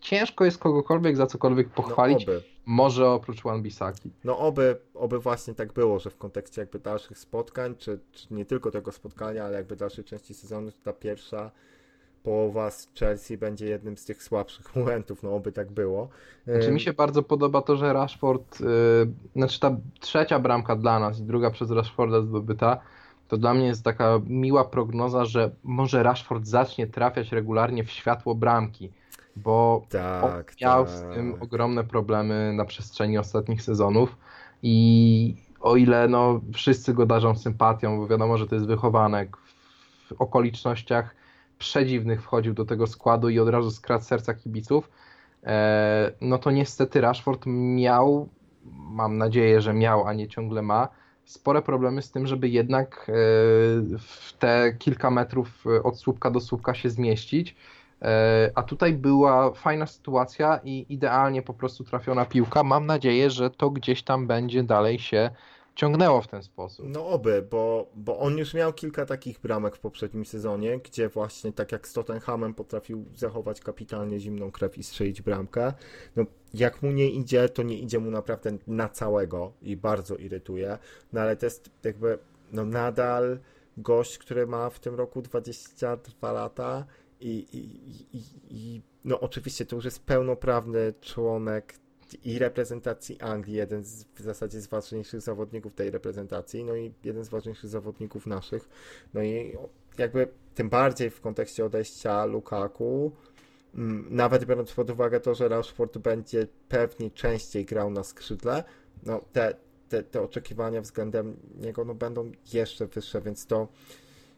ciężko jest kogokolwiek za cokolwiek pochwalić. No może oprócz One Bisaki. No oby, oby właśnie tak było, że w kontekście jakby dalszych spotkań, czy, czy nie tylko tego spotkania, ale jakby dalszej części sezonu, ta pierwsza połowa z Chelsea będzie jednym z tych słabszych momentów, no oby tak było. Znaczy mi się bardzo podoba to, że Rashford, yy, znaczy ta trzecia bramka dla nas i druga przez Rashforda zdobyta, to dla mnie jest taka miła prognoza, że może Rashford zacznie trafiać regularnie w światło bramki, bo tak, miał tak. z tym ogromne problemy na przestrzeni ostatnich sezonów i o ile no, wszyscy go darzą sympatią, bo wiadomo, że to jest wychowanek w okolicznościach przedziwnych wchodził do tego składu i od razu skradł serca kibiców, e, no to niestety Rashford miał, mam nadzieję, że miał, a nie ciągle ma, spore problemy z tym, żeby jednak e, w te kilka metrów od słupka do słupka się zmieścić. E, a tutaj była fajna sytuacja i idealnie po prostu trafiona piłka. Mam nadzieję, że to gdzieś tam będzie dalej się ciągnęło w ten sposób. No oby, bo, bo on już miał kilka takich bramek w poprzednim sezonie, gdzie właśnie tak jak z Tottenhamem potrafił zachować kapitalnie zimną krew i strzelić bramkę. No jak mu nie idzie, to nie idzie mu naprawdę na całego i bardzo irytuje. No ale to jest jakby no nadal gość, który ma w tym roku 22 lata i, i, i, i no oczywiście to już jest pełnoprawny członek i reprezentacji Anglii, jeden z, w zasadzie z ważniejszych zawodników tej reprezentacji, no i jeden z ważniejszych zawodników naszych. No i jakby tym bardziej w kontekście odejścia Lukaku, mm, nawet biorąc pod uwagę to, że Rashford będzie pewnie częściej grał na skrzydle, no te, te, te oczekiwania względem niego no będą jeszcze wyższe, więc to,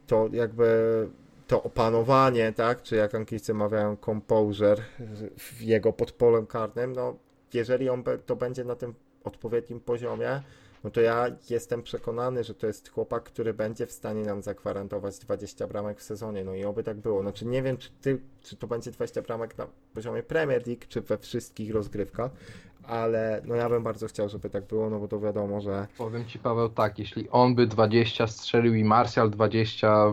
to jakby to opanowanie, tak, czy jak Anglicy mawiają composure w jego podpolem karnym, no jeżeli on to będzie na tym odpowiednim poziomie, no to ja jestem przekonany, że to jest chłopak, który będzie w stanie nam zagwarantować 20 bramek w sezonie. No i oby tak było. Znaczy nie wiem, czy, ty, czy to będzie 20 bramek na poziomie Premier League, czy we wszystkich rozgrywkach, ale no ja bym bardzo chciał, żeby tak było, no bo to wiadomo, że... Powiem Ci Paweł tak, jeśli on by 20 strzelił i Martial 20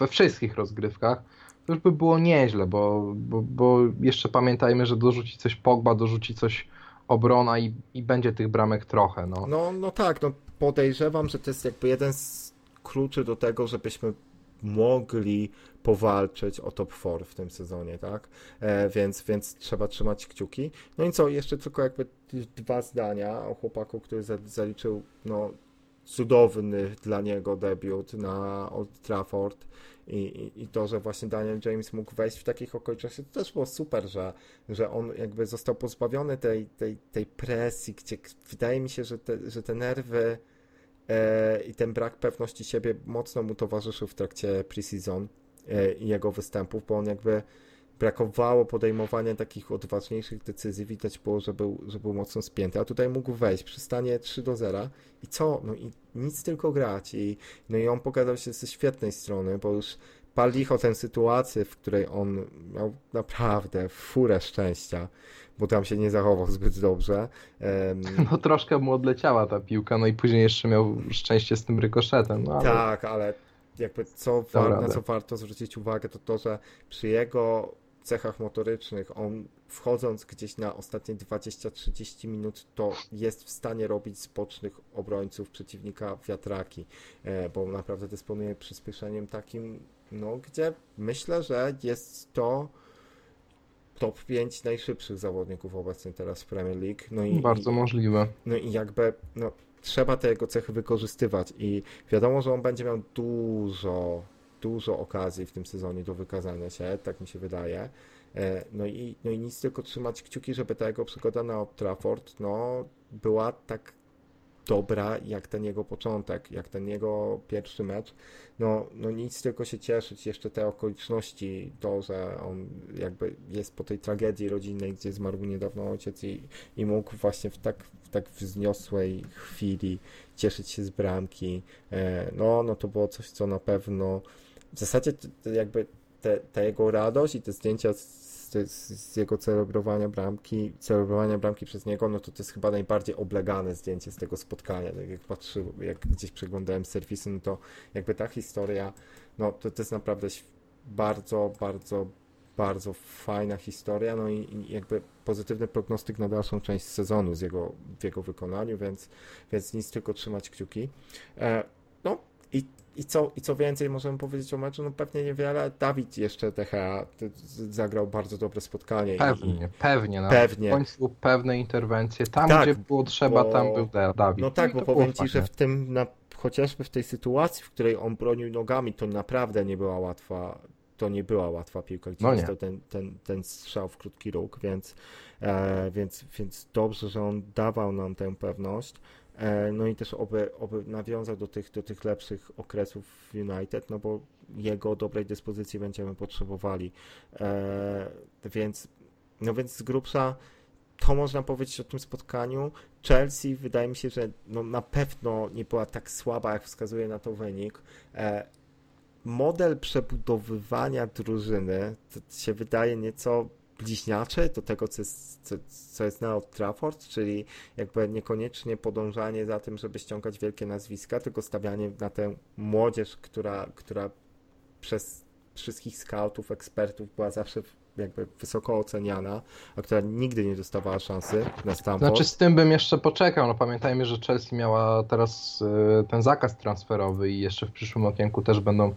we wszystkich rozgrywkach, to już by było nieźle, bo, bo, bo jeszcze pamiętajmy, że dorzuci coś Pogba, dorzuci coś obrona i, i będzie tych bramek trochę. No. no, no tak, no podejrzewam, że to jest jakby jeden z kluczy do tego, żebyśmy mogli powalczyć o top 4 w tym sezonie, tak? E, więc, więc trzeba trzymać kciuki. No i co, jeszcze tylko jakby dwa zdania o chłopaku, który zaliczył no, cudowny dla niego debiut na Old Trafford i, i, to, że właśnie Daniel James mógł wejść w takich okolicznościach, to też było super, że, że on jakby został pozbawiony tej, tej, tej presji, gdzie wydaje mi się, że te, że te nerwy e, i ten brak pewności siebie mocno mu towarzyszył w trakcie preseason e, i jego występów, bo on jakby brakowało podejmowania takich odważniejszych decyzji. Widać było, że był, że był mocno spięty, a tutaj mógł wejść przy stanie 3 do 0 i co? No i nic tylko grać. I, no i on pokazał się ze świetnej strony, bo już pal licho tę sytuację, w której on miał naprawdę furę szczęścia, bo tam się nie zachował zbyt dobrze. No troszkę mu odleciała ta piłka, no i później jeszcze miał szczęście z tym rykoszetem. No, ale... Tak, ale jakby co, war, na co warto zwrócić uwagę, to to, że przy jego cechach motorycznych, on wchodząc gdzieś na ostatnie 20-30 minut, to jest w stanie robić z bocznych obrońców przeciwnika wiatraki, e, bo naprawdę dysponuje przyspieszeniem takim, no gdzie myślę, że jest to top 5 najszybszych zawodników obecnie teraz w Premier League. No i, Bardzo i, możliwe. No i jakby no, trzeba te jego cechy wykorzystywać i wiadomo, że on będzie miał dużo dużo okazji w tym sezonie do wykazania się, tak mi się wydaje. E, no i, no i nic, tylko trzymać kciuki, żeby ta jego przygoda na Old Trafford no, była tak dobra jak ten jego początek, jak ten jego pierwszy mecz. No, no nic, tylko się cieszyć. Jeszcze te okoliczności, to, że on jakby jest po tej tragedii rodzinnej, gdzie zmarł niedawno ojciec i, i mógł właśnie w tak, w tak wzniosłej chwili cieszyć się z bramki. E, no, no to było coś, co na pewno w zasadzie jakby te, ta jego radość i te zdjęcia z, z, z, jego celebrowania bramki, celebrowania bramki przez niego, no to to jest chyba najbardziej oblegane zdjęcie z tego spotkania. Tak jak patrzyłem, jak gdzieś przeglądałem serwisy, no to jakby ta historia, no to, to jest naprawdę bardzo, bardzo, bardzo fajna historia, no i, i, jakby pozytywny prognostyk na dalszą część sezonu z jego, w jego wykonaniu, więc, więc nic tylko trzymać kciuki. E, no i i co, I co więcej możemy powiedzieć o meczu? No pewnie niewiele. Dawid jeszcze DHA zagrał bardzo dobre spotkanie. Pewnie, i, pewnie. No. pewnie. W końcu pewne interwencje. Tam, tak, gdzie było trzeba, bo, tam był Dawid. No tak, no bo powiem Ci, że w tym, na, chociażby w tej sytuacji, w której on bronił nogami, to naprawdę nie była łatwa to nie była łatwa piłka, gdzie no został ten, ten, ten strzał w krótki róg, więc, e, więc, więc dobrze, że on dawał nam tę pewność. E, no i też oby, oby nawiązał do tych, do tych lepszych okresów United, no bo jego dobrej dyspozycji będziemy potrzebowali. E, więc, no więc z grubsza to można powiedzieć o tym spotkaniu. Chelsea wydaje mi się, że no na pewno nie była tak słaba, jak wskazuje na to wynik. E, model przebudowywania drużyny się wydaje nieco bliźniacze do tego, co jest, co, co jest na Old Trafford, czyli jakby niekoniecznie podążanie za tym, żeby ściągać wielkie nazwiska, tylko stawianie na tę młodzież, która, która przez wszystkich scoutów, ekspertów była zawsze jakby wysoko oceniana, a która nigdy nie dostawała szansy na Stamford. Znaczy z tym bym jeszcze poczekał, no pamiętajmy, że Chelsea miała teraz y, ten zakaz transferowy i jeszcze w przyszłym okienku też będą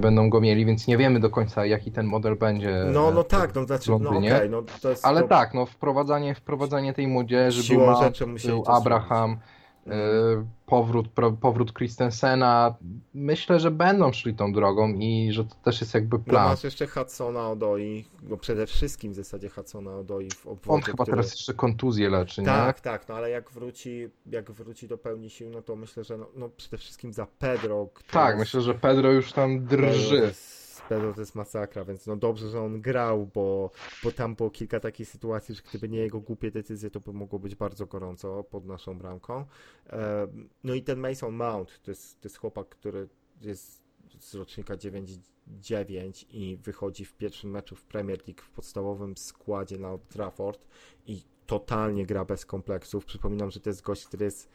będą go mieli, więc nie wiemy do końca jaki ten model będzie. No, no tak, no znaczy, no okay, no to jest... Ale to... tak, no wprowadzanie, wprowadzanie tej młodzieży, Siłą był, rzeczy był Abraham, E, powrót, powrót Christensena. Myślę, że będą szli tą drogą i że to też jest jakby plan. No masz jeszcze Hudsona Odoi, no przede wszystkim w zasadzie Hudsona Odoi w obwodzie, On chyba który... teraz jeszcze kontuzję leczy, nie? Tak, tak, no ale jak wróci, jak wróci do pełni sił, no to myślę, że no, no przede wszystkim za Pedro. Tak, jest... myślę, że Pedro już tam drży. Pedro to jest masakra, więc no dobrze, że on grał, bo, bo tam było kilka takich sytuacji, że gdyby nie jego głupie decyzje, to by mogło być bardzo gorąco pod naszą bramką. No i ten Mason Mount, to jest, to jest chłopak, który jest z rocznika 9-9 i wychodzi w pierwszym meczu w Premier League w podstawowym składzie na Old Trafford i totalnie gra bez kompleksów. Przypominam, że to jest gość, który jest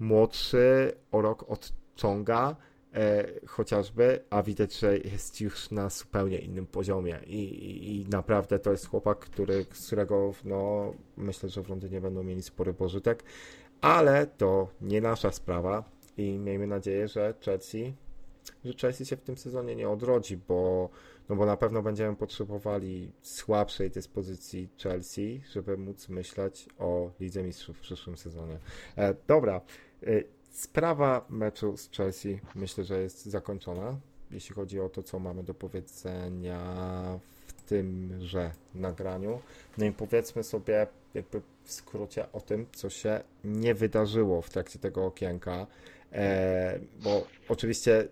młodszy o rok od Chonga, e, chociażby, a widać, że jest już na zupełnie innym poziomie. I, i, i, naprawdę to jest chłopak, który, z którego no, myślę, że w Londynie będą mieli spory pożytek, ale to nie nasza sprawa i miejmy nadzieję, że Chelsea że Chelsea się w tym sezonie nie odrodzi, bo, no bo na pewno będziemy potrzebowali słabszej dyspozycji Chelsea, żeby móc myśleć o Lidze Mistrzów w przyszłym sezonie. E, dobra, e, Sprawa meczu z Chelsea myślę, że jest zakończona, jeśli chodzi o to, co mamy do powiedzenia w tymże nagraniu. No i powiedzmy sobie jakby w skrócie o tym, co się nie wydarzyło w trakcie tego okienka, e, bo oczywiście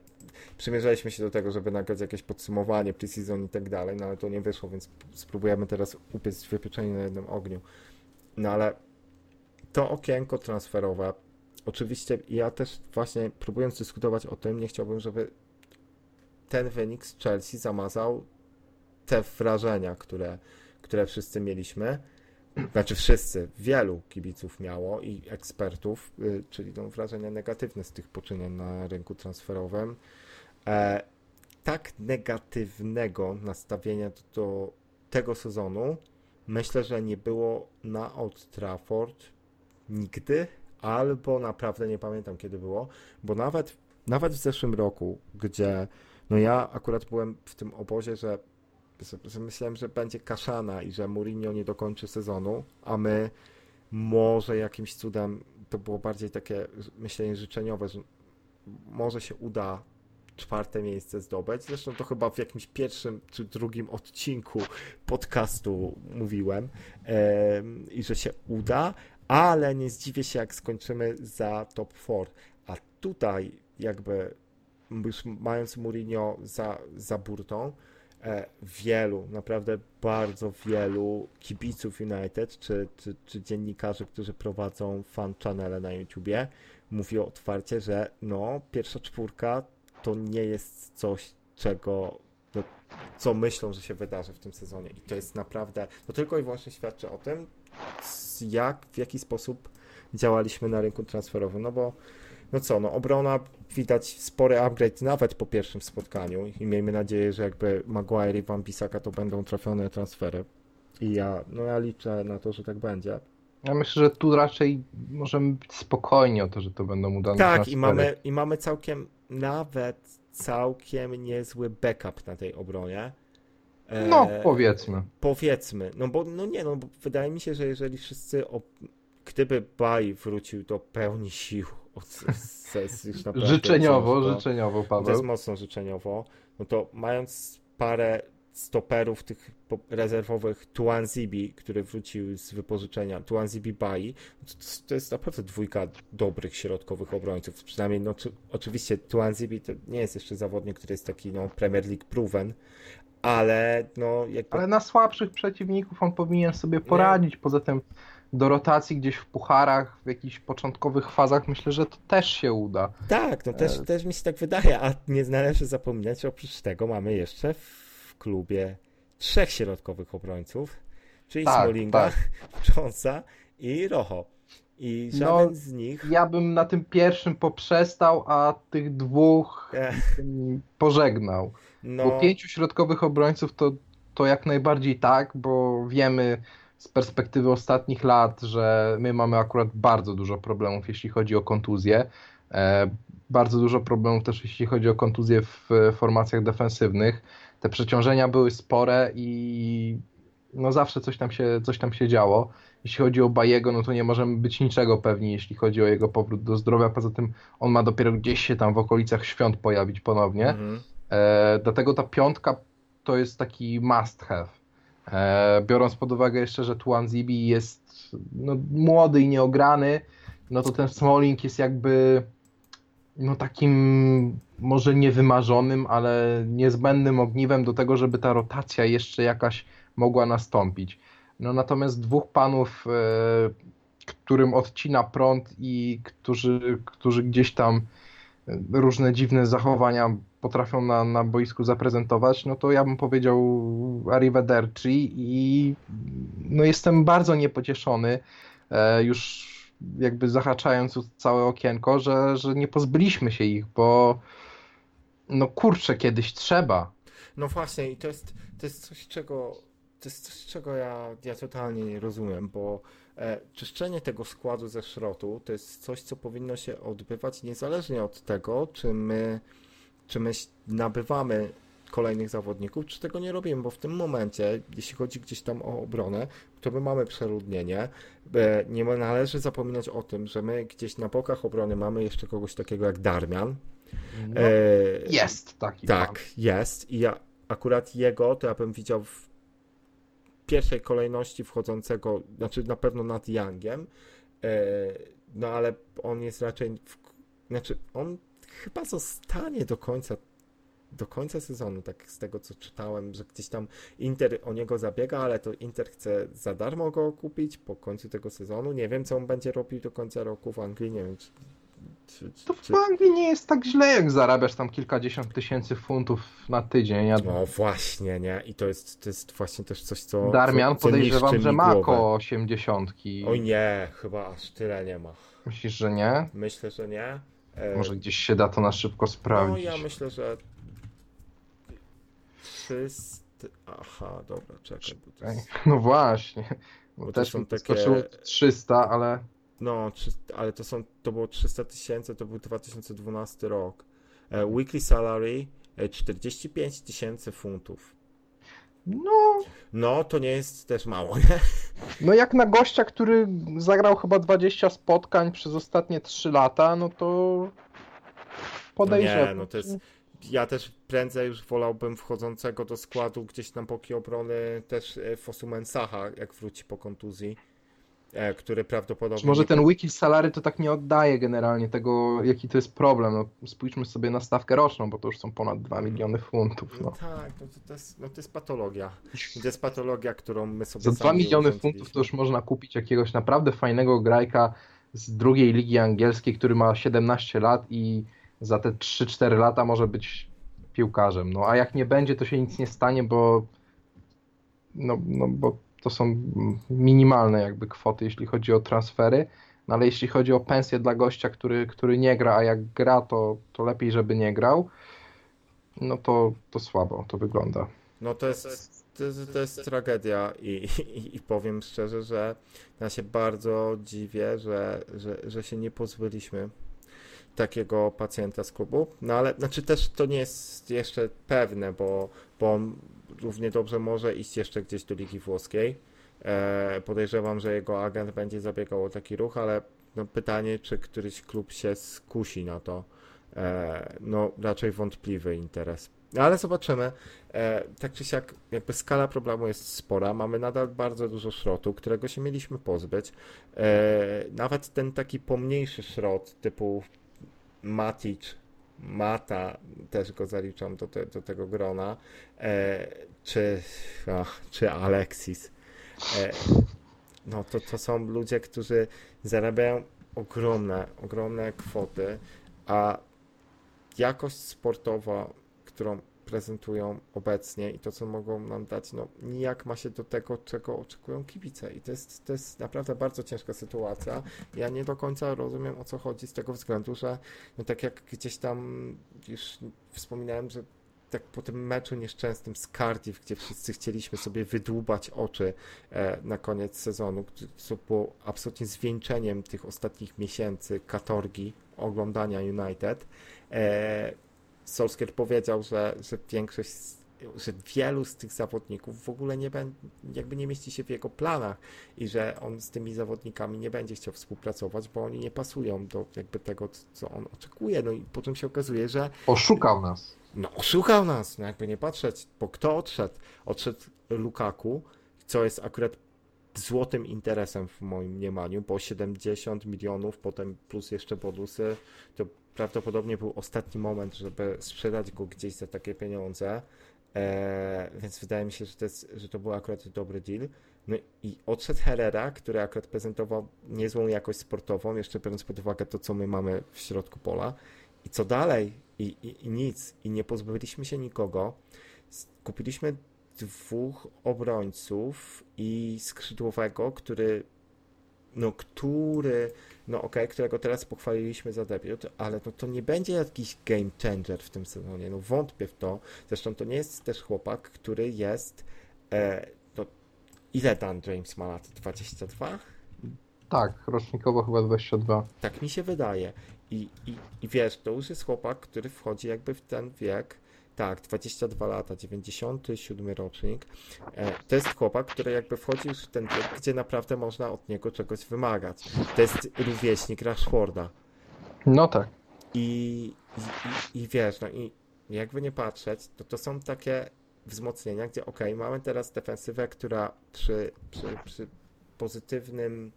przymierzaliśmy się do tego, żeby nagrać jakieś podsumowanie pre-season i tak dalej, no ale to nie wyszło, więc spróbujemy teraz upiec wypieczenie na jednym ogniu. No ale to okienko transferowe oczywiście ja też właśnie próbując dyskutować o tym, nie chciałbym, żeby ten wynik z Chelsea zamazał te wrażenia, które, które wszyscy mieliśmy. Znaczy wszyscy, wielu kibiców miało i ekspertów, y, czyli no, wrażenia negatywne z tych poczynień na rynku transferowym. E, tak negatywnego nastawienia do, do tego sezonu myślę, że nie było na Old Trafford nigdy albo naprawdę nie pamiętam kiedy było, bo nawet, nawet w zeszłym roku, gdzie no ja akurat byłem w tym obozie, że, że myślałem, że będzie kaszana i że Mourinho nie dokończy sezonu, a my może jakimś cudem, to było bardziej takie myślenie życzeniowe, że może się uda czwarte miejsce zdobyć. Zresztą to chyba w jakimś pierwszym czy drugim odcinku podcastu mówiłem i że się uda, ale nie zdziwię się, jak skończymy za top 4. A tutaj, jakby już mając Mourinho za, za burtą, e, wielu, naprawdę bardzo wielu kibiców United, czy, czy, czy dziennikarzy, którzy prowadzą fan channele na YouTubie, mówią otwarcie, że no, pierwsza czwórka to nie jest coś, czego no, co myślą, że się wydarzy w tym sezonie. I to jest naprawdę, to tylko i wyłącznie świadczy o tym, jak, w jaki sposób działaliśmy na rynku transferowym, no bo no co, no obrona widać spory upgrade nawet po pierwszym spotkaniu i miejmy nadzieję, że jakby Maguire i Van Bissaka to będą trafione transfery i ja, no ja liczę na to, że tak będzie. Ja myślę, że tu raczej możemy być spokojni o to, że to będą udane Tak, transfery. i mamy, i mamy całkiem, nawet całkiem niezły backup na tej obronie. No, e, powiedzmy. Powiedzmy. No bo, no nie, no bo wydaje mi się, że jeżeli wszyscy, gdyby Baj wrócił do pełni sił od sesji, Życzeniowo, ciężko, życzeniowo, Paweł. To jest mocno życzeniowo. No to mając parę stoperów tych rezerwowych Tuanzibi, który wrócił z wypożyczenia, Tuanzibi Bai, to, to jest naprawdę dwójka dobrych środkowych obrońców. Przynajmniej, no, czy, oczywiście Tuanzibi to nie jest jeszcze zawodnik, który jest taki no, Premier League proven, ale no jakby... Ale na słabszych przeciwników on powinien sobie poradzić. Poza tym do rotacji gdzieś w pucharach, w jakichś początkowych fazach, myślę, że to też się uda. Tak, no też, E, też mi się tak wydaje, a nie należy zapominać, że oprócz tego mamy jeszcze w klubie trzech środkowych obrońców, czyli Tak, Smolinga, tak. Jonesa i Rojo. I No, żaden z nich Ja bym na tym pierwszym poprzestał, a tych dwóch pożegnał. No, Bo pięciu środkowych obrońców to, to jak najbardziej tak, bo wiemy z perspektywy ostatnich lat, że my mamy akurat bardzo dużo problemów, jeśli chodzi o kontuzje. E, bardzo dużo problemów też, jeśli chodzi o kontuzje w formacjach defensywnych. Te przeciążenia były spore i no zawsze coś tam się, coś tam się działo. Jeśli chodzi o Bajego, no to nie możemy być niczego pewni, jeśli chodzi o jego powrót do zdrowia. Poza tym on ma dopiero gdzieś się tam w okolicach świąt pojawić ponownie. mhm. E, dlatego ta piątka to jest taki must have. E, biorąc pod uwagę jeszcze, że Tuan Zibi jest no, młody i nieograny, no to ten Smalling jest jakby no takim może niewymarzonym, ale niezbędnym ogniwem do tego, żeby ta rotacja jeszcze jakaś mogła nastąpić. No natomiast dwóch panów, e, którym odcina prąd i którzy, którzy gdzieś tam różne dziwne zachowania potrafią na, na boisku zaprezentować, no to ja bym powiedział arrivederci i no jestem bardzo niepocieszony, e, już jakby zahaczając całe okienko, że, że nie pozbyliśmy się ich, bo no kurczę, kiedyś trzeba. no właśnie i to jest, to jest coś, czego to jest coś, czego ja, ja totalnie nie rozumiem, bo e, czyszczenie tego składu ze szrotu to jest coś, co powinno się odbywać niezależnie od tego, czy my, czy my nabywamy kolejnych zawodników, czy tego nie robimy, bo w tym momencie, jeśli chodzi gdzieś tam o obronę, to my mamy przeludnienie. E, Nie należy zapominać o tym, że my gdzieś na bokach obrony mamy jeszcze kogoś takiego jak Darmian. No, E, jest taki pan. tak, jest. I ja akurat jego to ja bym widział w pierwszej kolejności wchodzącego, znaczy na pewno nad Youngiem. E, no ale on jest raczej. W, znaczy, on chyba zostanie do końca. Do końca sezonu, tak z tego co czytałem, że gdzieś tam Inter o niego zabiega, ale to Inter chce za darmo go kupić po końcu tego sezonu. Nie wiem, co on będzie robił do końca roku w Anglii. Nie wiem, czy, czy, czy, To w. Anglii nie jest tak źle, jak zarabiasz tam kilkadziesiąt tysięcy funtów na tydzień. Ja, No właśnie, nie? I to jest, to jest właśnie też coś, co. Darmian co, co podejrzewam, że ma około osiemdziesiątki. Oj nie, chyba aż tyle nie ma. Myślisz, że nie? Myślę, że nie. E, Może gdzieś się da to na szybko No sprawdzić. ja myślę, że 300. Aha, dobra, czekaj. Bo to jest... No właśnie. Bo Bo to też są mi takie- skoczyło 300, ale No, ale to są, to było 300 tysięcy, to był 2012 rok. E, weekly salary e, 45 tysięcy funtów. No, No, to nie jest też mało, nie? no jak na gościa, który zagrał chyba 20 spotkań przez ostatnie 3 lata, no to podejrzewam. Nie, no to jest. Ja też prędzej już wolałbym wchodzącego do składu gdzieś na boki obrony też e, Fosumen Saha, jak wróci po kontuzji, który prawdopodobnie. Czy może ten wiki salary to tak nie oddaje generalnie tego, jaki to jest problem. No, spójrzmy sobie na stawkę roczną, bo to już są ponad 2 miliony funtów. No No. tak, no to, to, jest, no to jest patologia. To jest patologia, którą my sobie Za 2 sami miliony funtów to już można kupić jakiegoś naprawdę fajnego grajka z drugiej ligi angielskiej, który ma 17 lat i za te 3-4 lata może być piłkarzem. No a jak nie będzie, to się nic nie stanie, bo no, no bo to są minimalne jakby kwoty, jeśli chodzi o transfery. No ale jeśli chodzi o pensję dla gościa, który, który nie gra, a jak gra, to, to lepiej, żeby nie grał, no to, to słabo to wygląda. No to jest, to jest, to jest tragedia i, i, i powiem szczerze, że ja się bardzo dziwię, że, że, że się nie pozbyliśmy takiego pacjenta z klubu. No ale znaczy też to nie jest jeszcze pewne, bo, bo równie dobrze może iść jeszcze gdzieś do Ligi Włoskiej. E, podejrzewam, że jego agent będzie zabiegał o taki ruch, ale no pytanie, czy któryś klub się skusi na to. e, no raczej wątpliwy interes. Ale zobaczymy. E, tak czy siak, jakby skala problemu jest spora. Mamy nadal bardzo dużo szrotu, którego się mieliśmy pozbyć. E, nawet ten taki pomniejszy szrot typu Matic, Mata, też go zaliczam do, te, do tego grona, e, czy, ach, czy Alexis. E, no to, to są ludzie, którzy zarabiają ogromne, ogromne kwoty, a jakość sportowa, którą prezentują obecnie i to, co mogą nam dać, no nijak ma się do tego, czego oczekują kibice. I to jest, to jest naprawdę bardzo ciężka sytuacja. Ja nie do końca rozumiem, o co chodzi z tego względu, że no tak jak gdzieś tam już wspominałem, że tak po tym meczu nieszczęsnym z Cardiff, gdzie wszyscy chcieliśmy sobie wydłubać oczy e, na koniec sezonu, co było absolutnie zwieńczeniem tych ostatnich miesięcy katorgi oglądania United, e, Solskjaer powiedział, że, że większość, że wielu z tych zawodników w ogóle nie będzie, jakby nie mieści się w jego planach i że on z tymi zawodnikami nie będzie chciał współpracować, bo oni nie pasują do jakby tego, co on oczekuje. No i potem się okazuje, że... Oszukał nas. No oszukał nas, no jakby nie patrzeć, bo kto odszedł? Odszedł Lukaku, co jest akurat złotym interesem w moim mniemaniu, bo 70 milionów, potem plus jeszcze bonusy, to prawdopodobnie był ostatni moment, żeby sprzedać go gdzieś za takie pieniądze, e, więc wydaje mi się, że to, jest, że to był akurat dobry deal. No i odszedł Herrera, który akurat prezentował niezłą jakość sportową, jeszcze biorąc pod uwagę to, co my mamy w środku pola. I co dalej? I, i, i nic. I nie pozbyliśmy się nikogo. Kupiliśmy dwóch obrońców i skrzydłowego, który no, który, no okej, okay, którego teraz pochwaliliśmy za debiut, ale no, to nie będzie jakiś game changer w tym sezonie, no wątpię w to, zresztą to nie jest też chłopak, który jest, e, no, ile Dan James ma lat? 22? Tak, rocznikowo chyba 22. Tak mi się wydaje i, i, i wiesz, to już jest chłopak, który wchodzi jakby w ten wiek, tak, 22 lata, 97 rocznik. E, to jest chłopak, który jakby wchodzi już w ten wiek, gdzie naprawdę można od niego czegoś wymagać. To jest rówieśnik Rashforda. No tak. I, i, i wiesz, no i jakby nie patrzeć, to to są takie wzmocnienia, gdzie ok, mamy teraz defensywę, która przy, przy, przy pozytywnym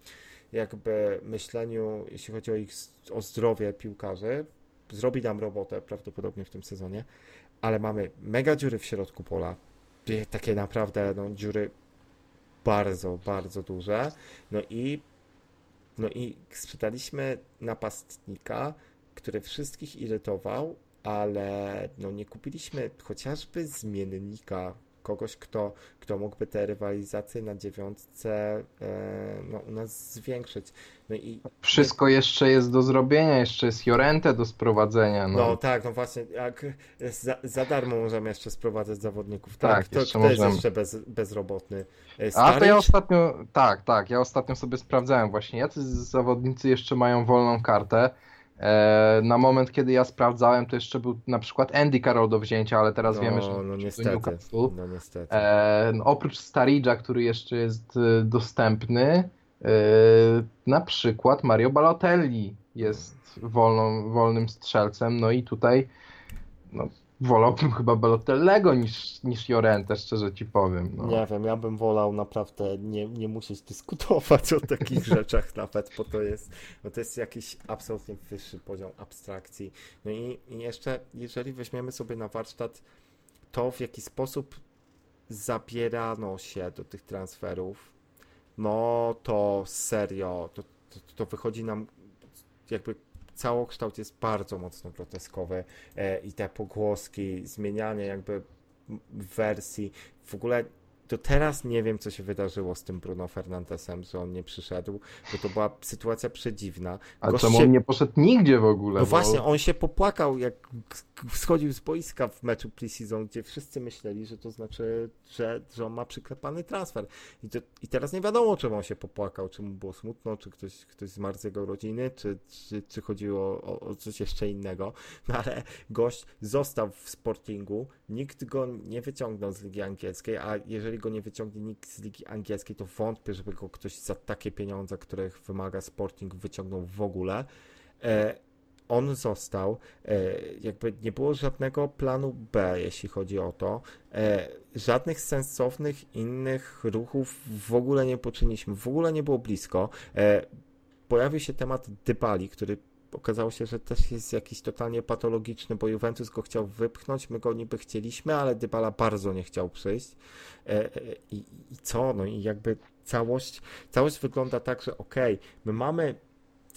jakby myśleniu, jeśli chodzi o ich o zdrowie piłkarzy, zrobi nam robotę prawdopodobnie w tym sezonie, ale mamy mega dziury w środku pola, takie naprawdę no, dziury bardzo, bardzo duże, no i no i sprzedaliśmy napastnika, który wszystkich irytował, ale no nie kupiliśmy chociażby zmiennika kogoś, kto, kto mógłby te rywalizacje na dziewiątce e, no, u nas zwiększyć. No i Wszystko jeszcze jest do zrobienia, jeszcze jest Jorente do sprowadzenia. No, no tak, no właśnie, jak za, za darmo możemy jeszcze sprowadzać zawodników, tak? Tak, kto, jeszcze kto jest możemy. jeszcze bez, bezrobotny? E, A to ja ostatnio, tak, tak, ja ostatnio sobie sprawdzałem właśnie, jacy zawodnicy jeszcze mają wolną kartę. E, na moment, kiedy ja sprawdzałem, to jeszcze był na przykład Andy Carroll do wzięcia, ale teraz no, wiemy, że no do niestety, Newcastle. no niestety. E, no, oprócz Staridża, który jeszcze jest e, dostępny, e, na przykład Mario Balotelli jest wolną, wolnym strzelcem, no i tutaj no, wolałbym chyba Balotellego niż, niż Jorente, szczerze ci powiem. No. Nie wiem, ja bym wolał naprawdę nie, nie musieć dyskutować o takich rzeczach nawet, bo to jest, bo to jest jakiś absolutnie wyższy poziom abstrakcji. No i, i jeszcze, jeżeli weźmiemy sobie na warsztat to, w jaki sposób zabierano się do tych transferów, no to serio, to, to, to wychodzi nam jakby całokształt jest bardzo mocno groteskowy e, i te pogłoski, zmienianie jakby wersji, w ogóle do teraz nie wiem, co się wydarzyło z tym Bruno Fernandesem, że on nie przyszedł, bo to była sytuacja przedziwna. Ale Gość czemu się- on nie poszedł nigdzie w ogóle? no bo- właśnie, on się popłakał, jak schodził z boiska w meczu preseason, gdzie wszyscy myśleli, że to znaczy, że, że on ma przyklepany transfer. I, to, I teraz nie wiadomo, czemu on się popłakał, czy mu było smutno, czy ktoś, ktoś zmarł z jego rodziny, czy, czy, czy chodziło o, o coś jeszcze innego. No ale gość został w Sportingu, nikt go nie wyciągnął z Ligi Angielskiej, a jeżeli go nie wyciągnie nikt z Ligi Angielskiej, to wątpię, żeby go ktoś za takie pieniądze, których wymaga Sporting, wyciągnął w ogóle. E, on został, e, jakby nie było żadnego planu B, jeśli chodzi o to. E, żadnych sensownych innych ruchów w ogóle nie poczyniliśmy, w ogóle nie było blisko. E, pojawił się temat Dybali, który okazało się, że też jest jakiś totalnie patologiczny, bo Juventus go chciał wypchnąć, my go niby chcieliśmy, ale Dybala bardzo nie chciał przyjść. I, i co? No i jakby całość, całość wygląda tak, że ok, my mamy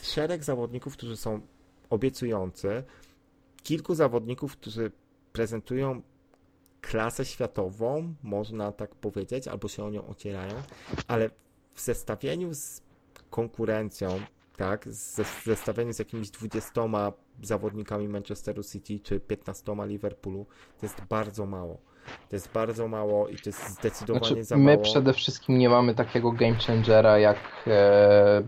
szereg zawodników, którzy są obiecujący, kilku zawodników, którzy prezentują klasę światową, można tak powiedzieć, albo się o nią ocierają, ale w zestawieniu z konkurencją, tak, w zestawieniu z jakimiś 20 zawodnikami Manchesteru City czy 15 Liverpoolu, to jest bardzo mało. To jest bardzo mało i to jest zdecydowanie Znaczy, za my mało. przede wszystkim nie mamy takiego game changera jak e,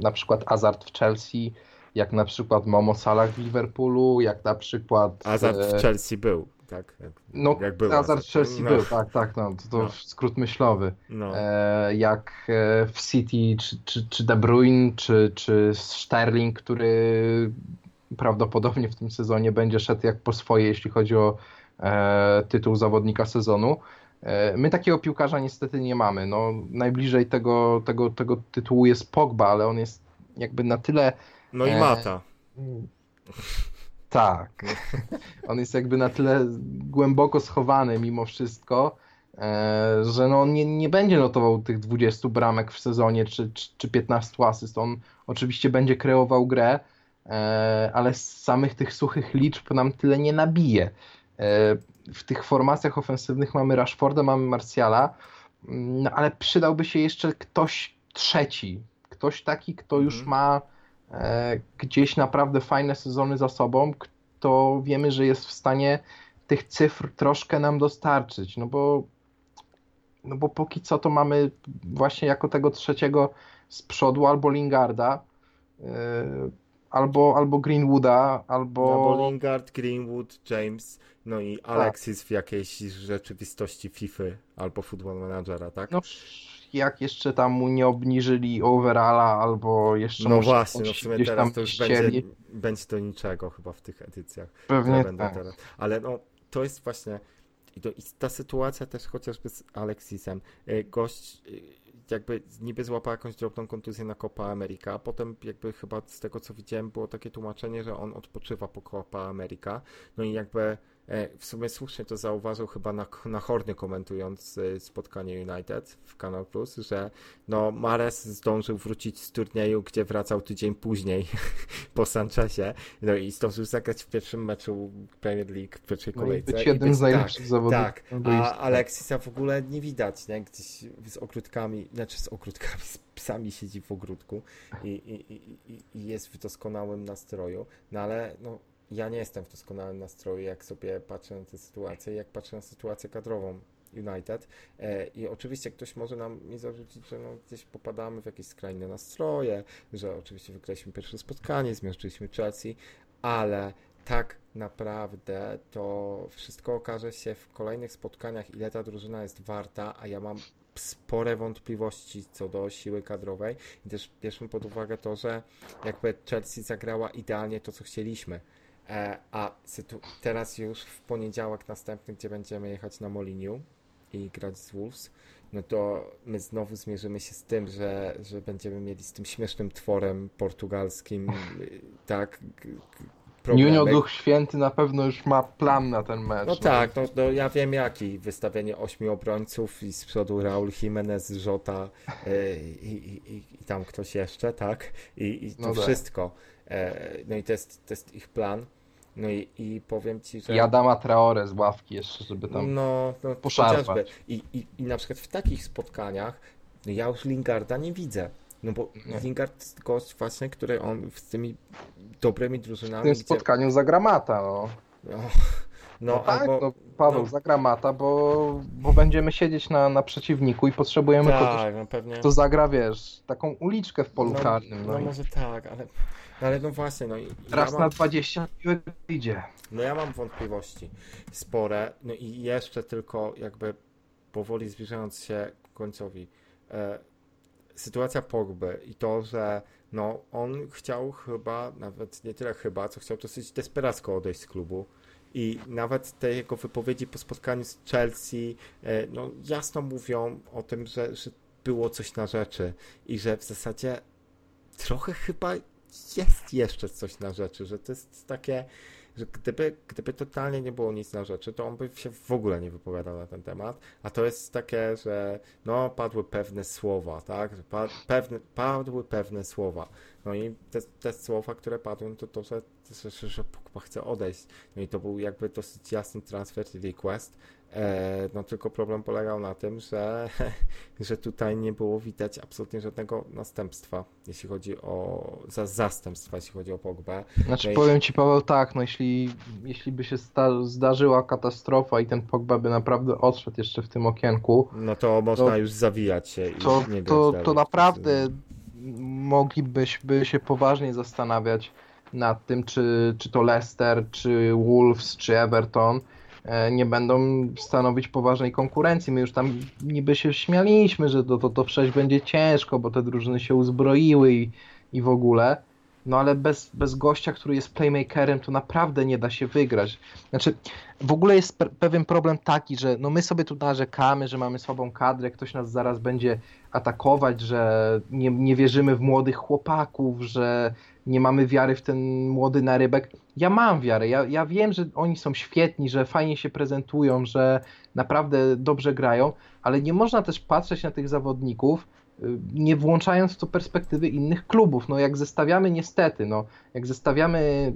na przykład Hazard w Chelsea, jak na przykład Momo Salah w Liverpoolu, jak na przykład Hazard e, w Chelsea był, tak? Jak, no, jak był Hazard Chelsea no, był, tak, tak, no, to, to No. skrót myślowy. No, E, jak e, w City, czy, czy, czy De Bruyne, czy, czy Sterling, który prawdopodobnie w tym sezonie będzie szedł jak po swoje, jeśli chodzi o e, tytuł zawodnika sezonu. E, My takiego piłkarza niestety nie mamy. No, najbliżej tego, tego, tego tytułu jest Pogba, ale on jest jakby na tyle. no i e, Mata. Tak. On jest jakby na tyle głęboko schowany mimo wszystko, e, że no on nie, nie będzie notował tych 20 bramek w sezonie czy, czy, czy 15 asyst. On oczywiście będzie kreował grę, e, ale z samych tych suchych liczb nam tyle nie nabije. E, W tych formacjach ofensywnych mamy Rashforda, mamy Martiala, mm, no ale przydałby się jeszcze ktoś trzeci. Ktoś taki, kto już Mhm. ma gdzieś naprawdę fajne sezony za sobą, kto wiemy, że jest w stanie tych cyfr troszkę nam dostarczyć. No bo, no bo póki co to mamy właśnie jako tego trzeciego z przodu albo Lingarda, e, albo, albo Greenwooda, albo. No bo Lingard, Greenwood, James, no i Alexis w jakiejś rzeczywistości FIFA albo Football Managera, tak? No, jak jeszcze tam mu nie obniżyli overalla, albo jeszcze No właśnie, no w sumie teraz to już ścieli. będzie, będzie do niczego chyba w tych edycjach. Pewnie tak. teraz. Ale no, to jest właśnie i, ta sytuacja też chociażby z Alexisem. Y, Gość y, jakby niby złapał jakąś drobną kontuzję na Copa America, a potem jakby chyba z tego co widziałem było takie tłumaczenie, że on odpoczywa po Copa America. No i jakby e, w sumie słusznie to zauważył chyba na, na Horny komentując y, spotkanie United w Kanal Plus, że no Mares zdążył wrócić z turnieju, gdzie wracał tydzień później po Sanchezie, no i zdążył zagrać w pierwszym meczu Premier League w pierwszej No i kolejce. być jednym z najlepszych Tak, na a boisku. Alexisa w ogóle nie widać, nie? Gdzieś z ogródkami, znaczy z ogródkami, z psami siedzi w ogródku i, i, i, i- i jest w doskonałym nastroju, no ale no, ja nie jestem w doskonałym nastroju, jak sobie patrzę na tę sytuację, jak patrzę na sytuację kadrową United e, i oczywiście ktoś może nam mi zarzucić, że no, gdzieś popadamy w jakieś skrajne nastroje, że oczywiście wygraliśmy pierwsze spotkanie, zmierzyliśmy Chelsea, ale tak naprawdę to wszystko okaże się w kolejnych spotkaniach, ile ta drużyna jest warta, a ja mam spore wątpliwości co do siły kadrowej i też bierzmy pod uwagę to, że jakby Chelsea zagrała idealnie to, co chcieliśmy. E, a teraz już w poniedziałek następny, gdzie będziemy jechać na Moliniu i grać z Wolves, no to my znowu zmierzymy się z tym, że, że będziemy mieli z tym śmiesznym tworem portugalskim, y, tak, problemy. Junio Duch Święty na pewno już ma plan na ten mecz. No tak, no, no ja wiem jaki. Wystawienie ośmiu obrońców i z przodu Raul Jimenez, Żota y, i, i, tam ktoś jeszcze, tak? I, i to No tak. wszystko. E, no i to jest, to jest ich plan. No i, i powiem ci, że... I Adama Traore z ławki jeszcze, żeby tam... No, no poszarpać. I, i, I na przykład w takich spotkaniach no ja już Lingarda nie widzę. No bo Nie. Lingard jest gość właśnie, który on z tymi dobrymi w drużynami, tym gdzie... spotkaniu zagra Mata, no. No, No, no, tak, albo... no Paweł no. zagra Mata, bo, bo będziemy siedzieć na, na przeciwniku i potrzebujemy kogoś, Tak, no pewnie... kto zagra, wiesz, taką uliczkę w polu no, karnym. No, No i może tak, ale, no ale no właśnie, no i raz ja na mam, 20 piłek idzie. no ja mam wątpliwości spore, no i jeszcze tylko jakby powoli zbliżając się ku końcowi. E, sytuacja Pogby i to, że no, on chciał chyba, nawet nie tyle chyba, co chciał dosyć desperacko odejść z klubu. I nawet te jego wypowiedzi po spotkaniu z Chelsea e, no, jasno mówią o tym, że, że było coś na rzeczy i że w zasadzie trochę chyba jest jeszcze coś na rzeczy, że to jest takie, że gdyby, gdyby totalnie nie było nic na rzeczy, to on by się w ogóle nie wypowiadał na ten temat, a to jest takie, że no padły pewne słowa, tak, pa, pewne, padły pewne słowa, no i te, te słowa, które padły, to to, że, że, że Pogba chce odejść, no i to był jakby dosyć jasny transfer request, E, no tylko problem polegał na tym, że, że tutaj nie było widać absolutnie żadnego następstwa, jeśli chodzi o za, zastępstwa, jeśli chodzi o Pogbę. Znaczy No powiem ci Paweł tak, no jeśli, jeśli by się sta- zdarzyła katastrofa i ten Pogba by naprawdę odszedł jeszcze w tym okienku, No to można To- już zawijać się i to, nie to, to w naprawdę moglibyśmy się poważnie zastanawiać nad tym, czy, czy to Leicester, czy Wolves, czy Everton e, nie będą stanowić poważnej konkurencji. My już tam niby się śmialiśmy, że to, to, to przejść będzie ciężko, bo te drużyny się uzbroiły i, i w ogóle. No ale bez, bez gościa, który jest playmakerem, to naprawdę nie da się wygrać. Znaczy, w ogóle jest pe- pewien problem taki, że no my sobie tu narzekamy, że mamy słabą kadrę, ktoś nas zaraz będzie atakować, że nie, nie wierzymy w młodych chłopaków, że nie mamy wiary w ten młody narybek. Ja mam wiarę, ja, ja wiem, że oni są świetni, że fajnie się prezentują, że naprawdę dobrze grają, ale nie można też patrzeć na tych zawodników, y, nie włączając w to perspektywy innych klubów. No jak zestawiamy niestety, no jak zestawiamy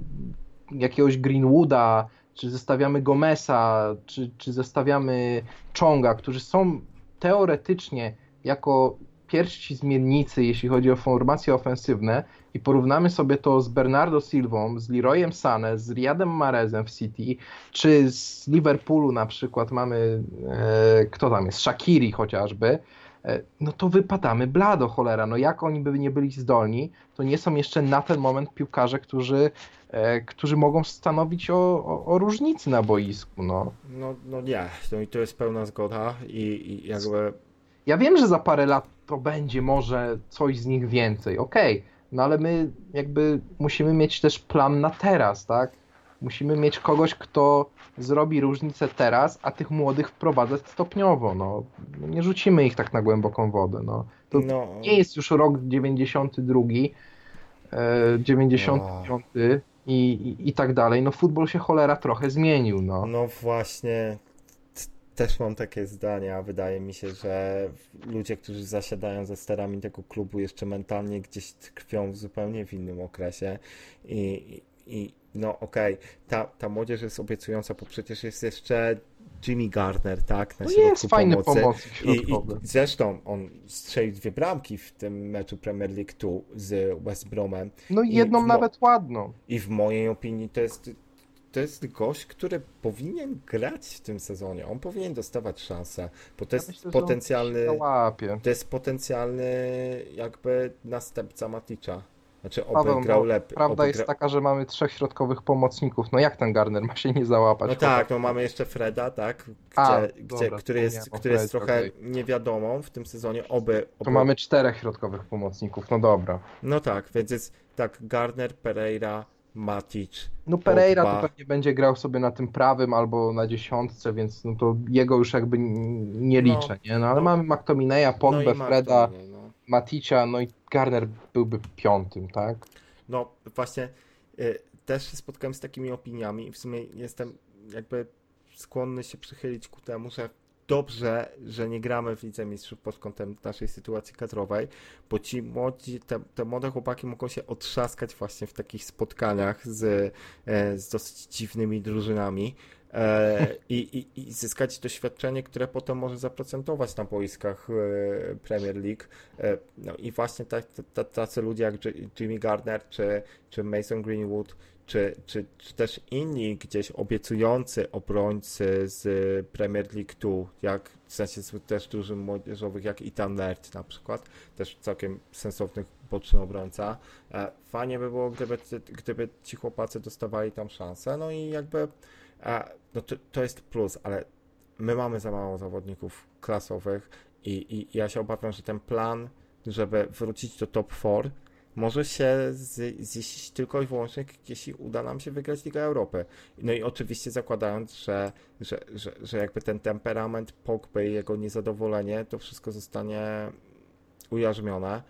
jakiegoś Greenwooda, czy zestawiamy Gomesa, czy, czy zestawiamy Chonga, którzy są teoretycznie jako pierwsi zmiennicy, jeśli chodzi o formacje ofensywne i porównamy sobie to z Bernardo Silvą, z Leroyem Sané, z Riyadem Marezem w City, czy z Liverpoolu na przykład mamy, e, kto tam jest, Shakiri chociażby, e, no to wypadamy blado cholera, no jak oni by nie byli zdolni, to nie są jeszcze na ten moment piłkarze, którzy, e, którzy mogą stanowić o, o, o różnicy na boisku, no. No, no nie, no i to jest pełna zgoda i, i jakby Ja wiem, że za parę lat to będzie może coś z nich więcej, okej, no ale my jakby musimy mieć też plan na teraz, tak? Musimy mieć kogoś, kto zrobi różnicę teraz, a tych młodych wprowadzać stopniowo, no. Nie rzucimy ich tak na głęboką wodę, no. To no, nie jest już rok 92, e, 95 i, i, i tak dalej. No futbol się cholera trochę zmienił, no. No właśnie, też mam takie zdania. Wydaje mi się, że ludzie, którzy zasiadają ze sterami tego klubu, jeszcze mentalnie gdzieś tkwią w zupełnie w innym okresie. I, i, i no okej, ta, ta młodzież jest obiecująca, bo przecież jest jeszcze Jimmy Gardner, tak? Na No jest fajny pomocy. I, i zresztą on strzelił dwie bramki w tym meczu Premier League 2 z West Bromem. No i i jedną mo- nawet ładną. I w mojej opinii to jest, to jest gość, który powinien grać w tym sezonie. On powinien dostawać szansę, bo to Ja jest myślę, potencjalny, to jest potencjalny jakby następca Maticza. Znaczy oby Paweł, grał no, lepiej. Prawda oby jest gra... taka, że mamy trzech środkowych pomocników. No jak ten Garner ma się nie załapać? No tak, no mamy jeszcze Freda, tak? Gdzie, A, gdzie, dobra, który jest, wspomniałem o który jest Fredzie, trochę okej. niewiadomą w tym sezonie. Oby, To oby... mamy czterech środkowych pomocników, no dobra. No tak, więc jest tak Gardner, Pereira, Matic. No Pereira Pogba. to pewnie będzie grał sobie na tym prawym albo na dziesiątce, więc no to jego już jakby nie No, liczę, nie? No ale no. mamy McTominaya, no i Mark Freda, no. Maticia, no i Garner byłby piątym, tak? No właśnie y, też się spotkałem z takimi opiniami i w sumie jestem jakby skłonny się przychylić ku temu, że dobrze, że nie gramy w Lidze Mistrzów pod kątem naszej sytuacji kadrowej, bo ci młodzi, te, te młode chłopaki mogą się otrzaskać właśnie w takich spotkaniach z, e, z dosyć dziwnymi drużynami. e, I, i, I zyskać doświadczenie, które potem może zaprocentować na boiskach e, Premier League. No i właśnie ta- tacy ludzie jak Jimmy Gardner czy, czy Mason Greenwood, czy, czy, czy też inni gdzieś obiecujący obrońcy z Premier League 2, jak w sensie też dużym młodzieżowych, jak Ethan Laird na przykład, też całkiem sensowny boczny obrońca. E, Fajnie by było, gdyby, gdyby ci chłopacy dostawali tam szansę, no i jakby e, no to, to jest plus, ale my mamy za mało zawodników klasowych i, i ja się obawiam, że ten plan żeby wrócić do top 4, może się ziścić tylko i wyłącznie, jeśli uda nam się wygrać Ligę Europy. No i oczywiście zakładając, że, że, że, że jakby ten temperament Pogby i jego niezadowolenie, to wszystko zostanie ujarzmione.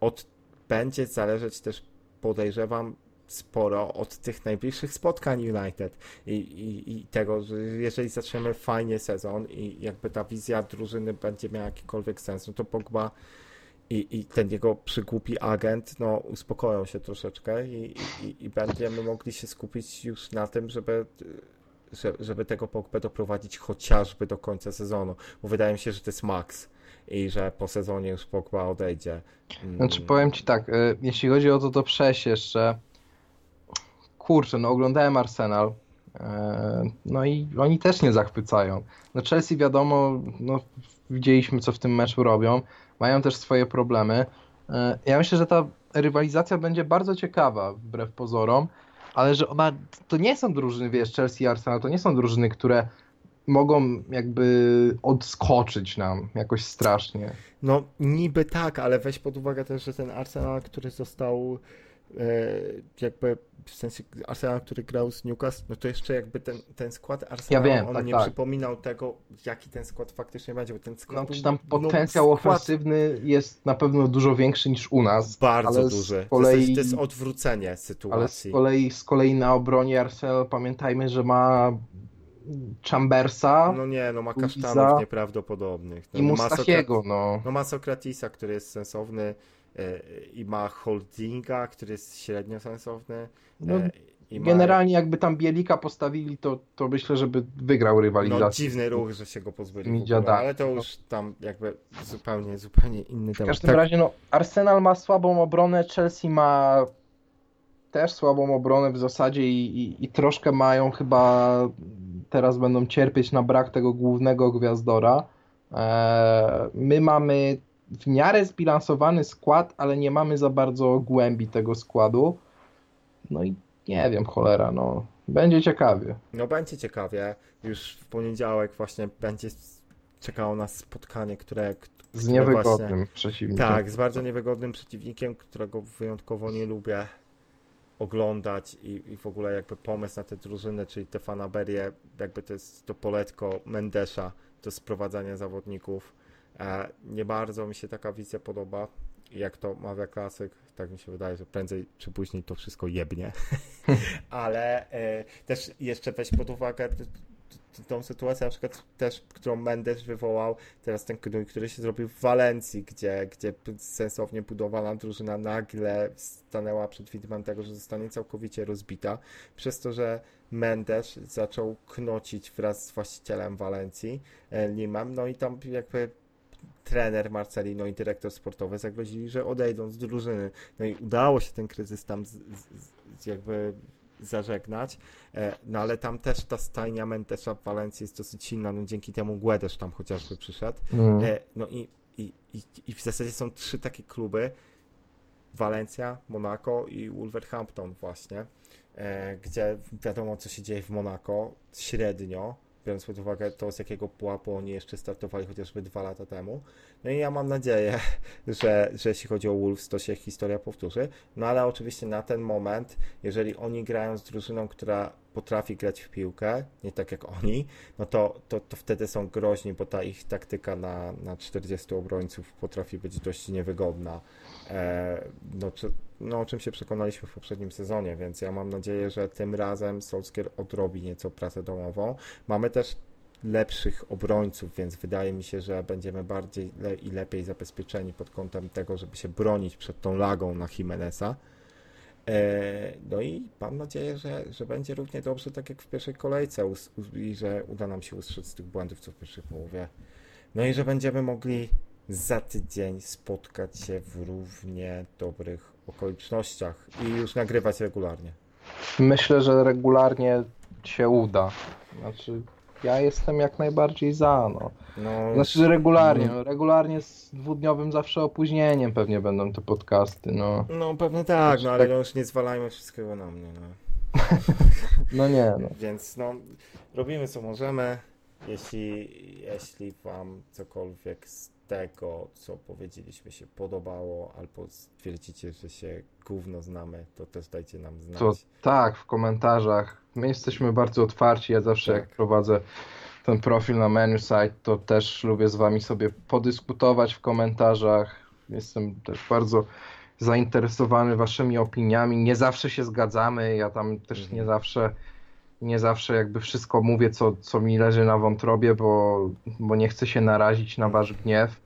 Od, będzie zależeć też, podejrzewam, sporo od tych najbliższych spotkań United I, i, i tego, że jeżeli zaczniemy fajnie sezon i jakby ta wizja drużyny będzie miała jakikolwiek sens, no to Pogba i, i ten jego przygłupi agent, no uspokoją się troszeczkę i, i, i będziemy mogli się skupić już na tym, żeby żeby tego Pogba doprowadzić chociażby do końca sezonu, bo wydaje mi się, że to jest maks i że po sezonie już Pogba odejdzie. Mm. Znaczy powiem Ci tak, y, jeśli chodzi o to, to przejść jeszcze, kurczę, no oglądałem Arsenal, y, no i oni też nie zachwycają. No Chelsea wiadomo, no widzieliśmy co w tym meczu robią, mają też swoje problemy. E, ja myślę, że ta rywalizacja będzie bardzo ciekawa, wbrew pozorom, ale że ona, to nie są drużyny, wiesz, Chelsea i Arsenal, to nie są drużyny, które mogą jakby odskoczyć nam jakoś strasznie. No niby tak, ale weź pod uwagę też, że ten Arsenal, który został jakby w sensie Arsenal, który grał z Newcastle, no to jeszcze jakby ten, ten skład Arsenal, ja wiem, on tak, nie tak. przypominał tego, jaki ten skład faktycznie będzie, bo ten skład... No, czy tam potencjał no, ofensywny jest na pewno dużo większy niż u nas. Bardzo duży. Kolei, to, jest, to jest odwrócenie sytuacji. Ale z kolei, z kolei na obronie Arsenal pamiętajmy, że ma Chambersa. No nie, no ma kasztanów nieprawdopodobnych. No, I Mustachiego, no. No ma Sokratisa, który jest sensowny i ma holdinga, który jest średnio sensowny. No, e, generalnie jakby tam Bielika postawili, to, to myślę, żeby wygrał rywalizację. No dziwny ruch, że się go pozbyli ogóle, ale to już tam jakby zupełnie, zupełnie inny temat. W każdym tak. razie no, Arsenal ma słabą obronę, Chelsea ma też słabą obronę w zasadzie i, i, i troszkę mają chyba teraz będą cierpieć na brak tego głównego gwiazdora. Eee, my mamy w miarę zbilansowany skład, ale nie mamy za bardzo głębi tego składu. No i nie wiem, cholera, no. Będzie ciekawie. No będzie ciekawie. Już w poniedziałek właśnie będzie czekało nas spotkanie, które... które z niewygodnym właśnie, przeciwnikiem. Tak, z bardzo niewygodnym przeciwnikiem, którego wyjątkowo nie lubię oglądać i, i w ogóle jakby pomysł na tę drużynę, czyli te fanaberię, jakby to jest to poletko Mendesza do sprowadzania zawodników nie bardzo mi się taka wizja podoba, jak to mawia klasyk, tak mi się wydaje, że prędzej czy później to wszystko jebnie. Ale e, też jeszcze weź pod uwagę tą sytuację, na przykład też, którą Mendes wywołał, teraz ten gnój, który się zrobił w Walencji, gdzie, gdzie sensownie budowana drużyna nagle stanęła przed widmem tego, że zostanie całkowicie rozbita, przez to, że Mendes zaczął knocić wraz z właścicielem Walencji, e, Limem, no i tam jakby trener Marcelino i dyrektor sportowy zagrozili, że odejdą z drużyny. No i udało się ten kryzys tam z, z, jakby zażegnać, e, no ale tam też ta stajnia Mentesza w Walencji jest dosyć silna, no dzięki temu Guedes tam chociażby przyszedł. Mm. No i, i, i, i w zasadzie są trzy takie kluby, Walencja, Monaco i Wolverhampton właśnie, e, gdzie wiadomo co się dzieje w Monaco średnio, biorąc pod uwagę to, z jakiego pułapu oni jeszcze startowali chociażby dwa lata temu. No i ja mam nadzieję, że, że jeśli chodzi o Wolves, to się historia powtórzy. No ale oczywiście na ten moment, jeżeli oni grają z drużyną, która potrafi grać w piłkę, nie tak jak oni, no to, to, to wtedy są groźni, bo ta ich taktyka na, na 40 obrońców potrafi być dość niewygodna. E, no, czy, no, o czym się przekonaliśmy w poprzednim sezonie, więc ja mam nadzieję, że tym razem Solskjaer odrobi nieco pracę domową. Mamy też lepszych obrońców, więc wydaje mi się, że będziemy bardziej le i lepiej zabezpieczeni pod kątem tego, żeby się bronić przed tą lagą na Jimeneza. E, no i mam nadzieję, że, że będzie równie dobrze, tak jak w pierwszej kolejce i że uda nam się ustrzec tych błędów, co w pierwszej połowie. No i że będziemy mogli za tydzień spotkać się w równie dobrych okolicznościach i już nagrywać regularnie. Myślę, że regularnie się uda. Znaczy, ja jestem jak najbardziej za, no. no znaczy, że regularnie, no, regularnie z dwudniowym zawsze opóźnieniem pewnie będą te podcasty, no. No pewnie tak, no ale tak... no już nie zwalajmy wszystkiego na mnie, no. no nie, no. Więc no, robimy co możemy. Jeśli, jeśli wam cokolwiek z tego, co powiedzieliśmy, się podobało, albo stwierdzicie, że się gówno znamy, to też dajcie nam znać. To tak, w komentarzach. My jesteśmy bardzo otwarci. Ja zawsze Tak. jak prowadzę ten profil na menu site, to też lubię z wami sobie podyskutować w komentarzach. Jestem też bardzo zainteresowany waszymi opiniami. Nie zawsze się zgadzamy. Ja tam też Mhm. nie zawsze nie zawsze jakby wszystko mówię, co, co mi leży na wątrobie, bo, bo nie chcę się narazić na wasz gniew.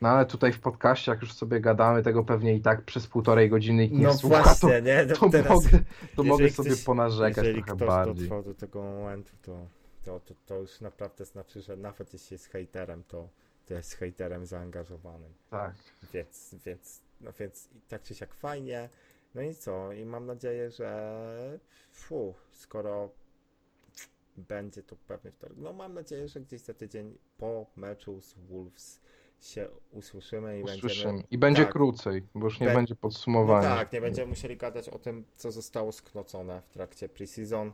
No ale tutaj w podcaście, jak już sobie gadamy, tego pewnie i tak przez półtorej godziny nikt nie No słucha, to, właśnie, nie? No to, teraz, mogę, to mogę ktoś- sobie ponarzekać jeżeli trochę ktoś bardziej. dotrwał do tego momentu, to, to, to, to już naprawdę znaczy, że nawet jeśli jest hejterem, to, to jest hejterem zaangażowanym. Tak. Więc, więc, no więc tak czy siak fajnie. No i co? I mam nadzieję, że fu, skoro będzie to pewnie wtorek. No mam nadzieję, że gdzieś za tydzień po meczu z Wolves się usłyszymy i Usłyszymy. będziemy. I będzie tak. krócej, bo już nie Be- będzie No podsumowania. tak, nie będziemy musieli gadać o tym, co zostało sknocone w trakcie preseason.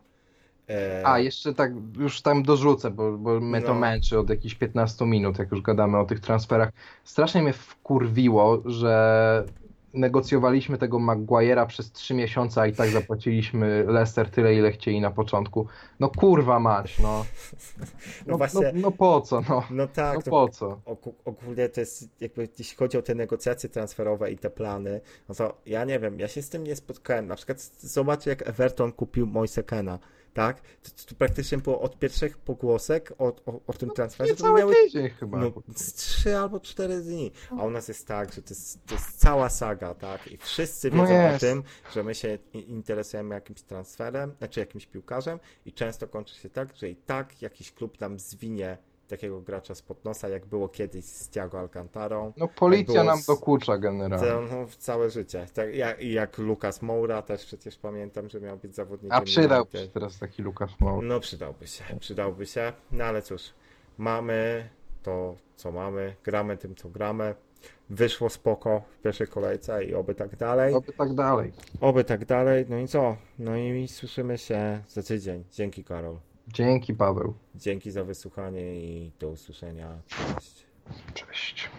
E, A, jeszcze tak, już tam dorzucę, bo, bo mnie to No. męczy od jakichś 15 minut, jak już gadamy o tych transferach. Strasznie mnie wkurwiło, że negocjowaliśmy tego Maguire'a przez 3 miesiące, a i tak zapłaciliśmy Leicester tyle, ile chcieli na początku. No kurwa mać, no. No No, właśnie- no, no po co, no. No tak, No to po co? Ogó- ogólnie to jest jakby jeśli chodzi o te negocjacje transferowe i te plany, no to ja nie wiem, ja się z tym nie spotkałem. Na przykład zobacz jak Everton kupił Moise Kena, tak? To, praktycznie było od pierwszych pogłosek o, o, o tym transferze, Nie to cały miały tydzień chyba. no, z trzy albo cztery dni. A u nas jest tak, że to jest, to jest cała saga, tak? I wszyscy No wiedzą o jest. tym, że my się interesujemy jakimś transferem, znaczy jakimś piłkarzem i często kończy się tak, że i tak jakiś klub nam zwinie takiego gracza spod nosa, jak było kiedyś z Thiago Alcantarą. No policja nam z- dokucza generalnie. To, no, w całe życie. Tak, jak, jak Lukas Moura też przecież pamiętam, że miał być zawodnikiem. A przydałby się teraz taki Lukas Moura. No przydałby się, przydałby się. No ale cóż, mamy to, co mamy, gramy tym, co gramy. Wyszło spoko w pierwszej kolejce i oby tak dalej. Oby tak dalej. Oby tak dalej. No i co? No i słyszymy się za tydzień. Dzięki Karol. Dzięki Paweł. Dzięki za wysłuchanie i do usłyszenia. Cześć. Cześć.